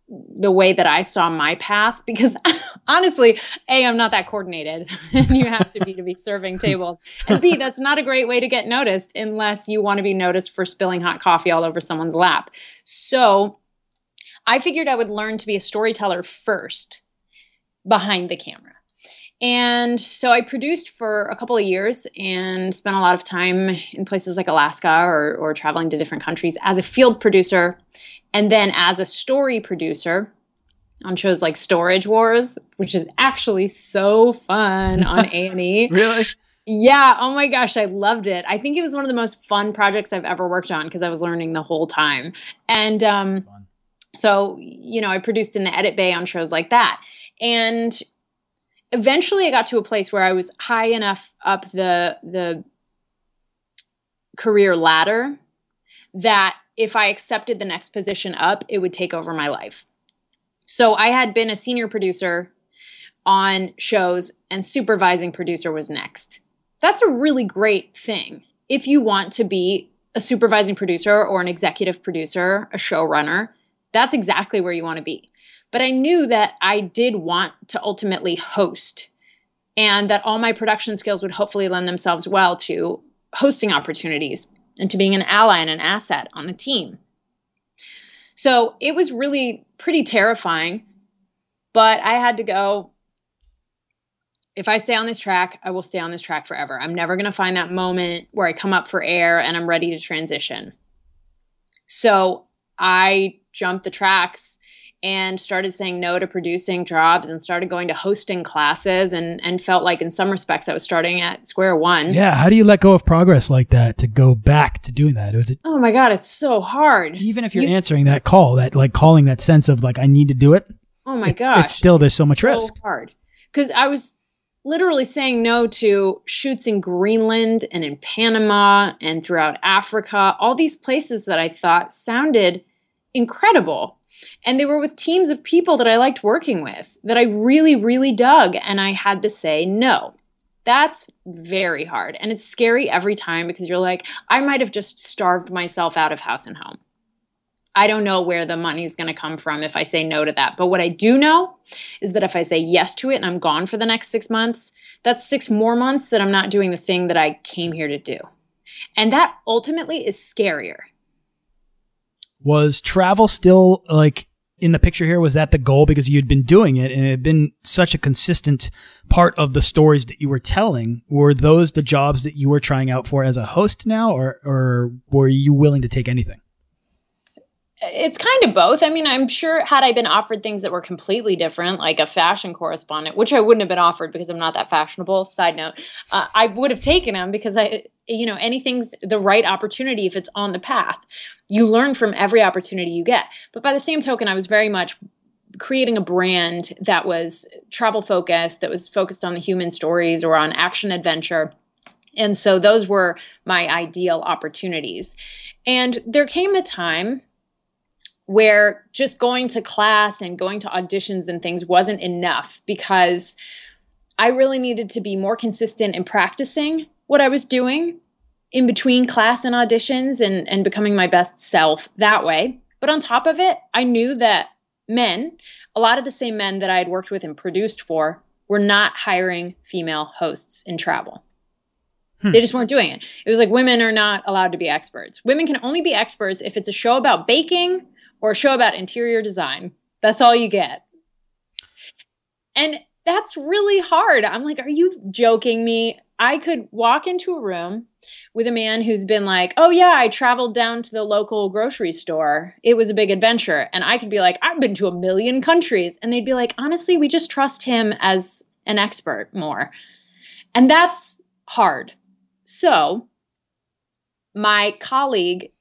the way that I saw my path because honestly, A, I'm not that coordinated and you have to be to be serving tables. And B, that's not a great way to get noticed unless you want to be noticed for spilling hot coffee all over someone's lap. So I figured I would learn to be a storyteller first behind the camera. And so I produced for a couple of years and spent a lot of time in places like Alaska or, or traveling to different countries as a field producer and then as a story producer on shows like Storage Wars, which is actually so fun on A&E. really? Yeah, oh my gosh, I loved it. I think it was one of the most fun projects I've ever worked on because I was learning the whole time. And um, so, you know, I produced in the edit bay on shows like that. And eventually I got to a place where I was high enough up the the career ladder that if I accepted the next position up, it would take over my life. So I had been a senior producer on shows, and supervising producer was next. That's a really great thing if you want to be a supervising producer or an executive producer, a showrunner. That's exactly where you want to be. But I knew that I did want to ultimately host and that all my production skills would hopefully lend themselves well to hosting opportunities and to being an ally and an asset on a team. So it was really pretty terrifying, but I had to go. If I stay on this track, I will stay on this track forever. I'm never going to find that moment where I come up for air and I'm ready to transition. So I jumped the tracks and started saying no to producing jobs and started going to hosting classes and and felt like in some respects I was starting at square one. Yeah, how do you let go of progress like that to go back to doing that? Was it Oh my god, it's so hard. Even if you're you, answering that call, that like calling that sense of like I need to do it. Oh my god. It's still there's so much so risk. hard. Cuz I was literally saying no to shoots in Greenland and in Panama and throughout Africa, all these places that I thought sounded incredible and they were with teams of people that I liked working with, that I really, really dug. And I had to say no. That's very hard. And it's scary every time because you're like, I might have just starved myself out of house and home. I don't know where the money's going to come from if I say no to that. But what I do know is that if I say yes to it and I'm gone for the next six months, that's six more months that I'm not doing the thing that I came here to do. And that ultimately is scarier was travel still like in the picture here? Was that the goal because you'd been doing it and it had been such a consistent part of the stories that you were telling? Were those the jobs that you were trying out for as a host now, or or were you willing to take anything? It's kind of both. I mean, I'm sure had I been offered things that were completely different, like a fashion correspondent, which I wouldn't have been offered because I'm not that fashionable. Side note, uh, I would have taken them because I, you know, anything's the right opportunity if it's on the path. You learn from every opportunity you get. But by the same token, I was very much creating a brand that was travel focused, that was focused on the human stories or on action adventure. And so those were my ideal opportunities. And there came a time where just going to class and going to auditions and things wasn't enough because I really needed to be more consistent in practicing what I was doing in between class and auditions and, and becoming my best self that way. But on top of it, I knew that men, a lot of the same men that I had worked with and produced for, were not hiring female hosts in travel. Hmm. They just weren't doing it. It was like women are not allowed to be experts. Women can only be experts if it's a show about baking or a show about interior design. That's all you get. And that's really hard. I'm like, are you joking me? I could walk into a room with a man who's been like, oh, yeah, I traveled down to the local grocery store. It was a big adventure. And I could be like, I've been to a million countries. And they'd be like, honestly, we just trust him as an expert more. And that's hard. So, my colleague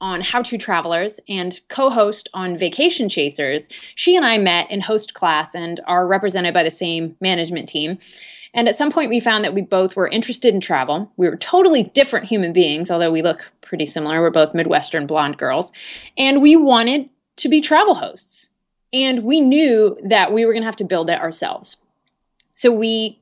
on How to Travelers and co host on Vacation Chasers, she and I met in host class and are represented by the same management team. And at some point, we found that we both were interested in travel. We were totally different human beings, although we look pretty similar. We're both Midwestern blonde girls. And we wanted to be travel hosts. And we knew that we were going to have to build it ourselves. So we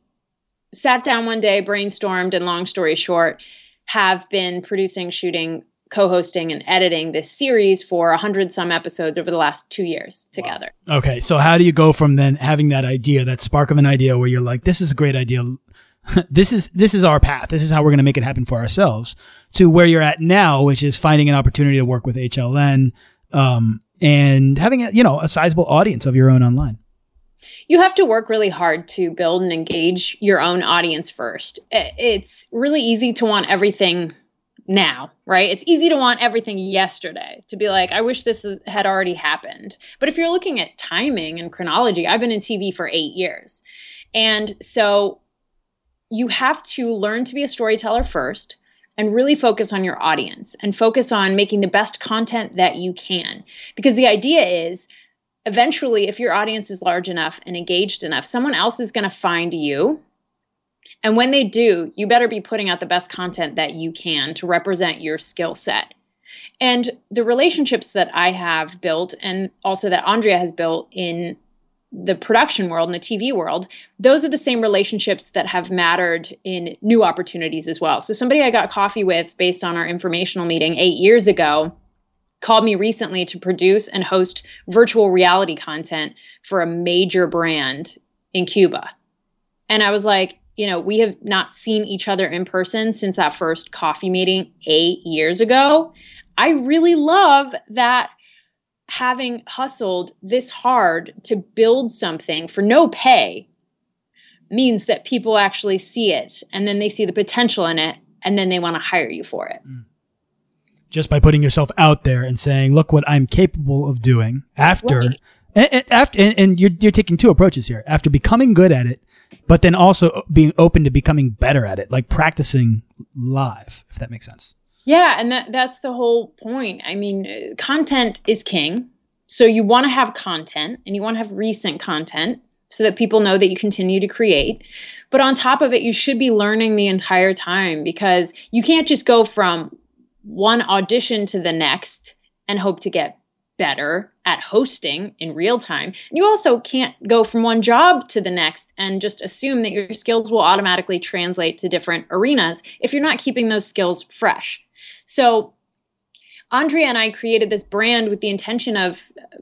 sat down one day, brainstormed, and long story short, have been producing, shooting co-hosting and editing this series for a hundred some episodes over the last two years together. Wow. Okay, so how do you go from then having that idea, that spark of an idea, where you're like, "This is a great idea. this is this is our path. This is how we're going to make it happen for ourselves," to where you're at now, which is finding an opportunity to work with HLN um, and having a you know a sizable audience of your own online you have to work really hard to build and engage your own audience first. It's really easy to want everything now, right? It's easy to want everything yesterday, to be like, I wish this had already happened. But if you're looking at timing and chronology, I've been in TV for eight years. And so you have to learn to be a storyteller first and really focus on your audience and focus on making the best content that you can. Because the idea is eventually, if your audience is large enough and engaged enough, someone else is going to find you and when they do, you better be putting out the best content that you can to represent your skill set. And the relationships that I have built and also that Andrea has built in the production world and the TV world, those are the same relationships that have mattered in new opportunities as well. So, somebody I got coffee with based on our informational meeting eight years ago called me recently to produce and host virtual reality content for a major brand in Cuba. And I was like, you know, we have not seen each other in person since that first coffee meeting eight years ago. I really love that having hustled this hard to build something for no pay means that people actually see it and then they see the potential in it and then they want to hire you for it. Mm. Just by putting yourself out there and saying, look what I'm capable of doing after. Right. And, and, after and, and you're, you're taking two approaches here. After becoming good at it, but then also being open to becoming better at it, like practicing live, if that makes sense. Yeah, and that that's the whole point. I mean, content is king. So you want to have content and you want to have recent content so that people know that you continue to create. But on top of it, you should be learning the entire time because you can't just go from one audition to the next and hope to get better at hosting in real time. You also can't go from one job to the next and just assume that your skills will automatically translate to different arenas if you're not keeping those skills fresh. So, Andrea and I created this brand with the intention of uh,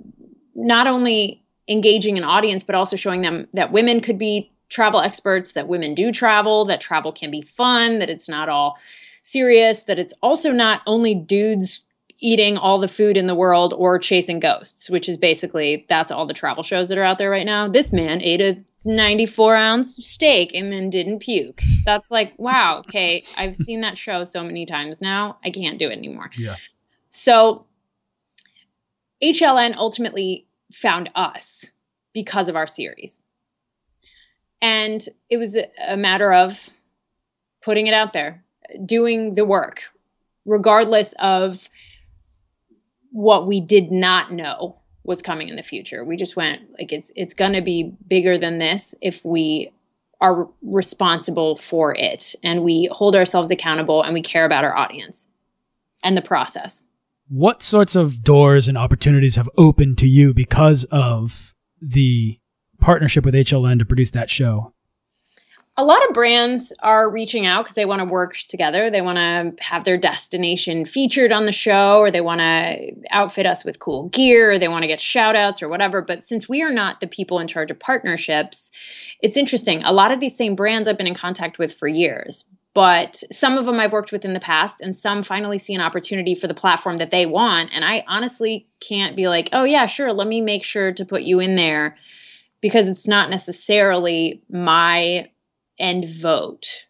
not only engaging an audience, but also showing them that women could be travel experts, that women do travel, that travel can be fun, that it's not all serious, that it's also not only dudes eating all the food in the world or chasing ghosts, which is basically that's all the travel shows that are out there right now. This man ate a 94 ounce steak and then didn't puke. That's like, wow, okay, I've seen that show so many times now. I can't do it anymore. Yeah. So HLN ultimately found us because of our series. And it was a matter of putting it out there, doing the work, regardless of what we did not know was coming in the future. We just went like it's it's going to be bigger than this if we are responsible for it and we hold ourselves accountable and we care about our audience and the process. What sorts of doors and opportunities have opened to you because of the partnership with HLN to produce that show? A lot of brands are reaching out because they want to work together. They want to have their destination featured on the show, or they want to outfit us with cool gear, or they want to get shout outs or whatever. But since we are not the people in charge of partnerships, it's interesting. A lot of these same brands I've been in contact with for years, but some of them I've worked with in the past, and some finally see an opportunity for the platform that they want. And I honestly can't be like, oh, yeah, sure, let me make sure to put you in there because it's not necessarily my end vote.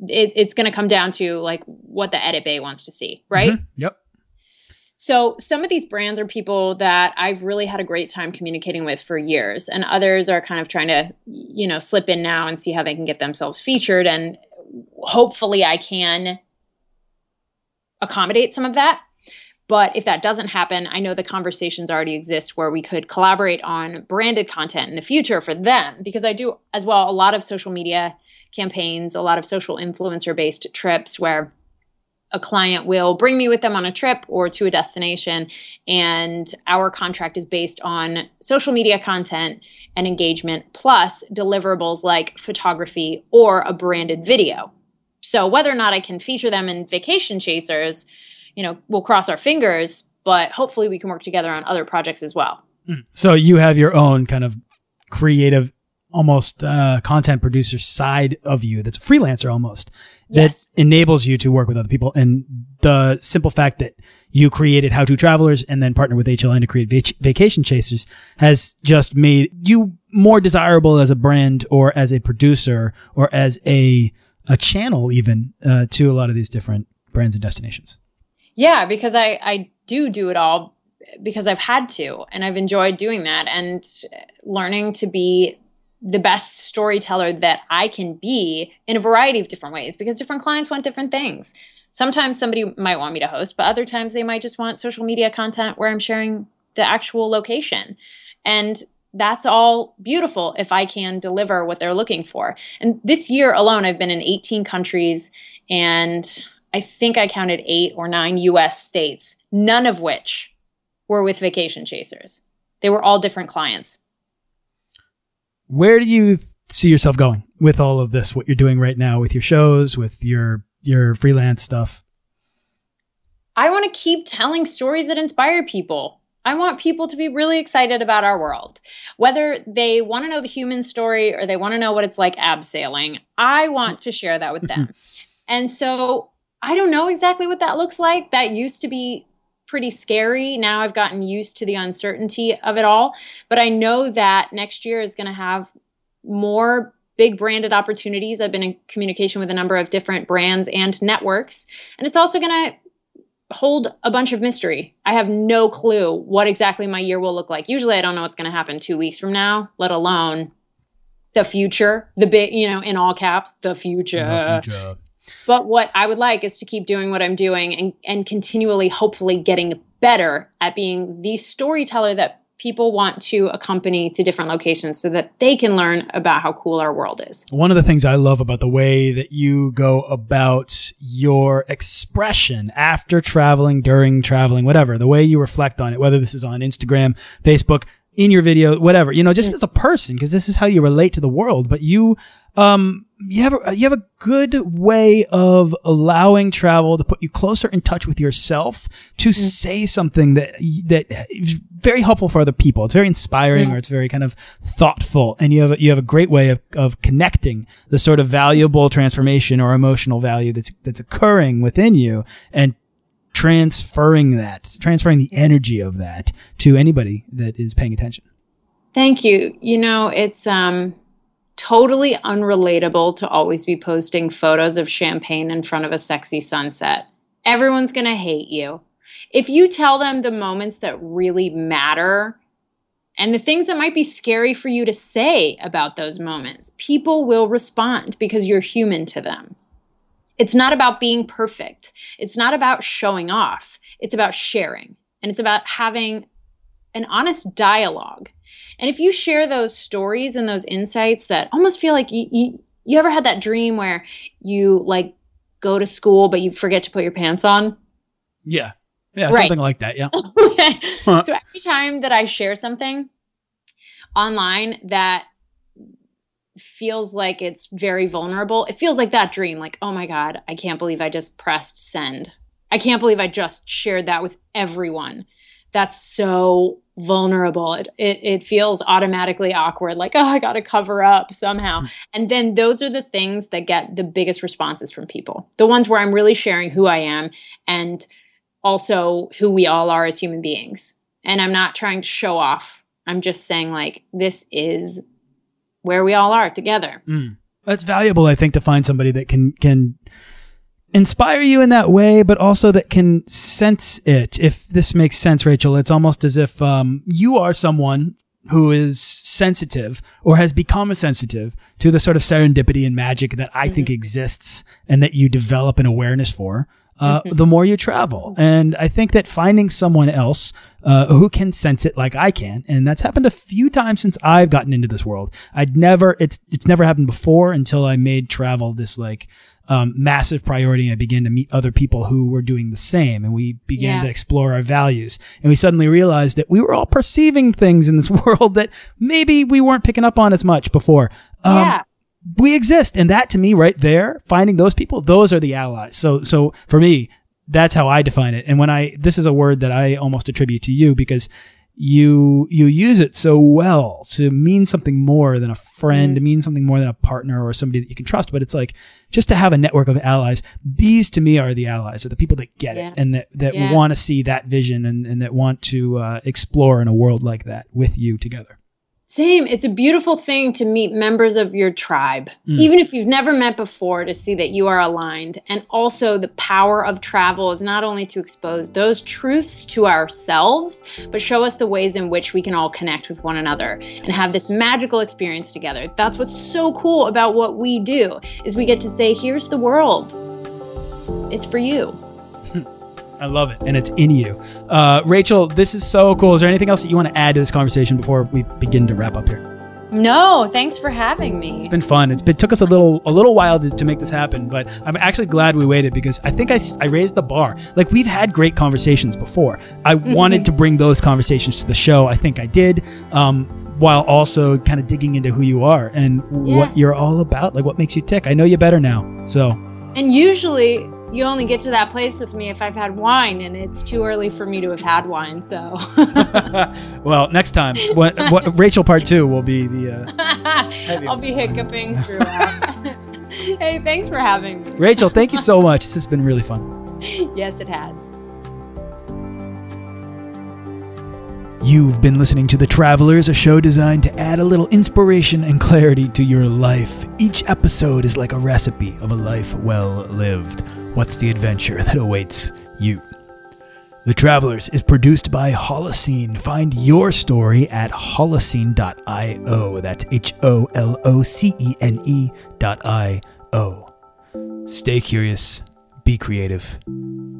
It, it's going to come down to like what the edit bay wants to see, right? Mm-hmm. Yep. So some of these brands are people that I've really had a great time communicating with for years, and others are kind of trying to, you know, slip in now and see how they can get themselves featured. And hopefully, I can accommodate some of that. But if that doesn't happen, I know the conversations already exist where we could collaborate on branded content in the future for them because I do as well a lot of social media campaigns, a lot of social influencer based trips where a client will bring me with them on a trip or to a destination and our contract is based on social media content and engagement plus deliverables like photography or a branded video. So whether or not I can feature them in vacation chasers you know, we'll cross our fingers, but hopefully we can work together on other projects as well. Hmm. So you have your own kind of creative, almost uh, content producer side of you that's a freelancer almost that yes. enables you to work with other people. And the simple fact that you created How to Travelers and then partner with HLN to create vac- Vacation Chasers has just made you more desirable as a brand or as a producer or as a a channel even uh, to a lot of these different brands and destinations. Yeah, because I I do do it all because I've had to and I've enjoyed doing that and learning to be the best storyteller that I can be in a variety of different ways because different clients want different things. Sometimes somebody might want me to host, but other times they might just want social media content where I'm sharing the actual location. And that's all beautiful if I can deliver what they're looking for. And this year alone, I've been in 18 countries and I think I counted eight or nine US states, none of which were with vacation chasers. They were all different clients. Where do you see yourself going with all of this, what you're doing right now with your shows, with your your freelance stuff? I want to keep telling stories that inspire people. I want people to be really excited about our world. Whether they want to know the human story or they want to know what it's like abseiling, I want to share that with them. and so I don't know exactly what that looks like. That used to be pretty scary. Now I've gotten used to the uncertainty of it all. But I know that next year is going to have more big branded opportunities. I've been in communication with a number of different brands and networks. And it's also going to hold a bunch of mystery. I have no clue what exactly my year will look like. Usually I don't know what's going to happen 2 weeks from now, let alone the future, the big, you know, in all caps, the future. The future. But what I would like is to keep doing what I'm doing and, and continually, hopefully, getting better at being the storyteller that people want to accompany to different locations so that they can learn about how cool our world is. One of the things I love about the way that you go about your expression after traveling, during traveling, whatever, the way you reflect on it, whether this is on Instagram, Facebook, in your video, whatever, you know, just as a person, because this is how you relate to the world. But you, um, you have a, you have a good way of allowing travel to put you closer in touch with yourself to mm. say something that that is very helpful for other people. It's very inspiring yeah. or it's very kind of thoughtful, and you have a, you have a great way of of connecting the sort of valuable transformation or emotional value that's that's occurring within you and transferring that, transferring the energy of that to anybody that is paying attention. Thank you. You know, it's um totally unrelatable to always be posting photos of champagne in front of a sexy sunset. Everyone's going to hate you. If you tell them the moments that really matter and the things that might be scary for you to say about those moments, people will respond because you're human to them. It's not about being perfect. It's not about showing off. It's about sharing. And it's about having an honest dialogue. And if you share those stories and those insights that almost feel like you, you, you ever had that dream where you like go to school but you forget to put your pants on? Yeah. Yeah, right. something like that. Yeah. okay. Huh. So every time that I share something online that feels like it's very vulnerable. It feels like that dream, like, oh my God, I can't believe I just pressed send. I can't believe I just shared that with everyone. That's so vulnerable. It, it, it feels automatically awkward, like, oh, I got to cover up somehow. Mm. And then those are the things that get the biggest responses from people. The ones where I'm really sharing who I am and also who we all are as human beings. And I'm not trying to show off. I'm just saying, like, this is where we all are together. Mm. That's valuable, I think, to find somebody that can can inspire you in that way, but also that can sense it. If this makes sense, Rachel, it's almost as if um, you are someone who is sensitive or has become a sensitive to the sort of serendipity and magic that I mm-hmm. think exists and that you develop an awareness for. Uh, mm-hmm. the more you travel. And I think that finding someone else uh, who can sense it like I can, and that's happened a few times since I've gotten into this world. I'd never, it's it's never happened before until I made travel this like um, massive priority. And I began to meet other people who were doing the same. And we began yeah. to explore our values. And we suddenly realized that we were all perceiving things in this world that maybe we weren't picking up on as much before. Um, yeah. We exist. And that to me right there, finding those people, those are the allies. So, so for me, that's how I define it. And when I, this is a word that I almost attribute to you because you you use it so well to mean something more than a friend, to mm. mean something more than a partner or somebody that you can trust. But it's like just to have a network of allies. These to me are the allies, are the people that get yeah. it and that that yeah. want to see that vision and, and that want to uh, explore in a world like that with you together. Same. It's a beautiful thing to meet members of your tribe, mm. even if you've never met before, to see that you are aligned. And also, the power of travel is not only to expose those truths to ourselves, but show us the ways in which we can all connect with one another and have this magical experience together. That's what's so cool about what we do is we get to say, "Here's the world. It's for you." I love it, and it's in you. Uh, Rachel, this is so cool. Is there anything else that you want to add to this conversation before we begin to wrap up here? No, thanks for having me. It's been fun. It's been took us a little a little while to, to make this happen, but I'm actually glad we waited because I think I, I raised the bar. Like we've had great conversations before. I mm-hmm. wanted to bring those conversations to the show. I think I did. Um, while also kind of digging into who you are and yeah. what you're all about, like what makes you tick. I know you better now. So, and usually you only get to that place with me if I've had wine, and it's too early for me to have had wine. So, well, next time, what, what Rachel part two will be the. Uh, I'll be hiccuping throughout. hey, thanks for having me, Rachel. Thank you so much. This has been really fun. yes, it has. You've been listening to The Travelers, a show designed to add a little inspiration and clarity to your life. Each episode is like a recipe of a life well lived. What's the adventure that awaits you? The Travelers is produced by Holocene. Find your story at holocene.io. That's H O L O C E N E dot I O. Stay curious, be creative.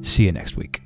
See you next week.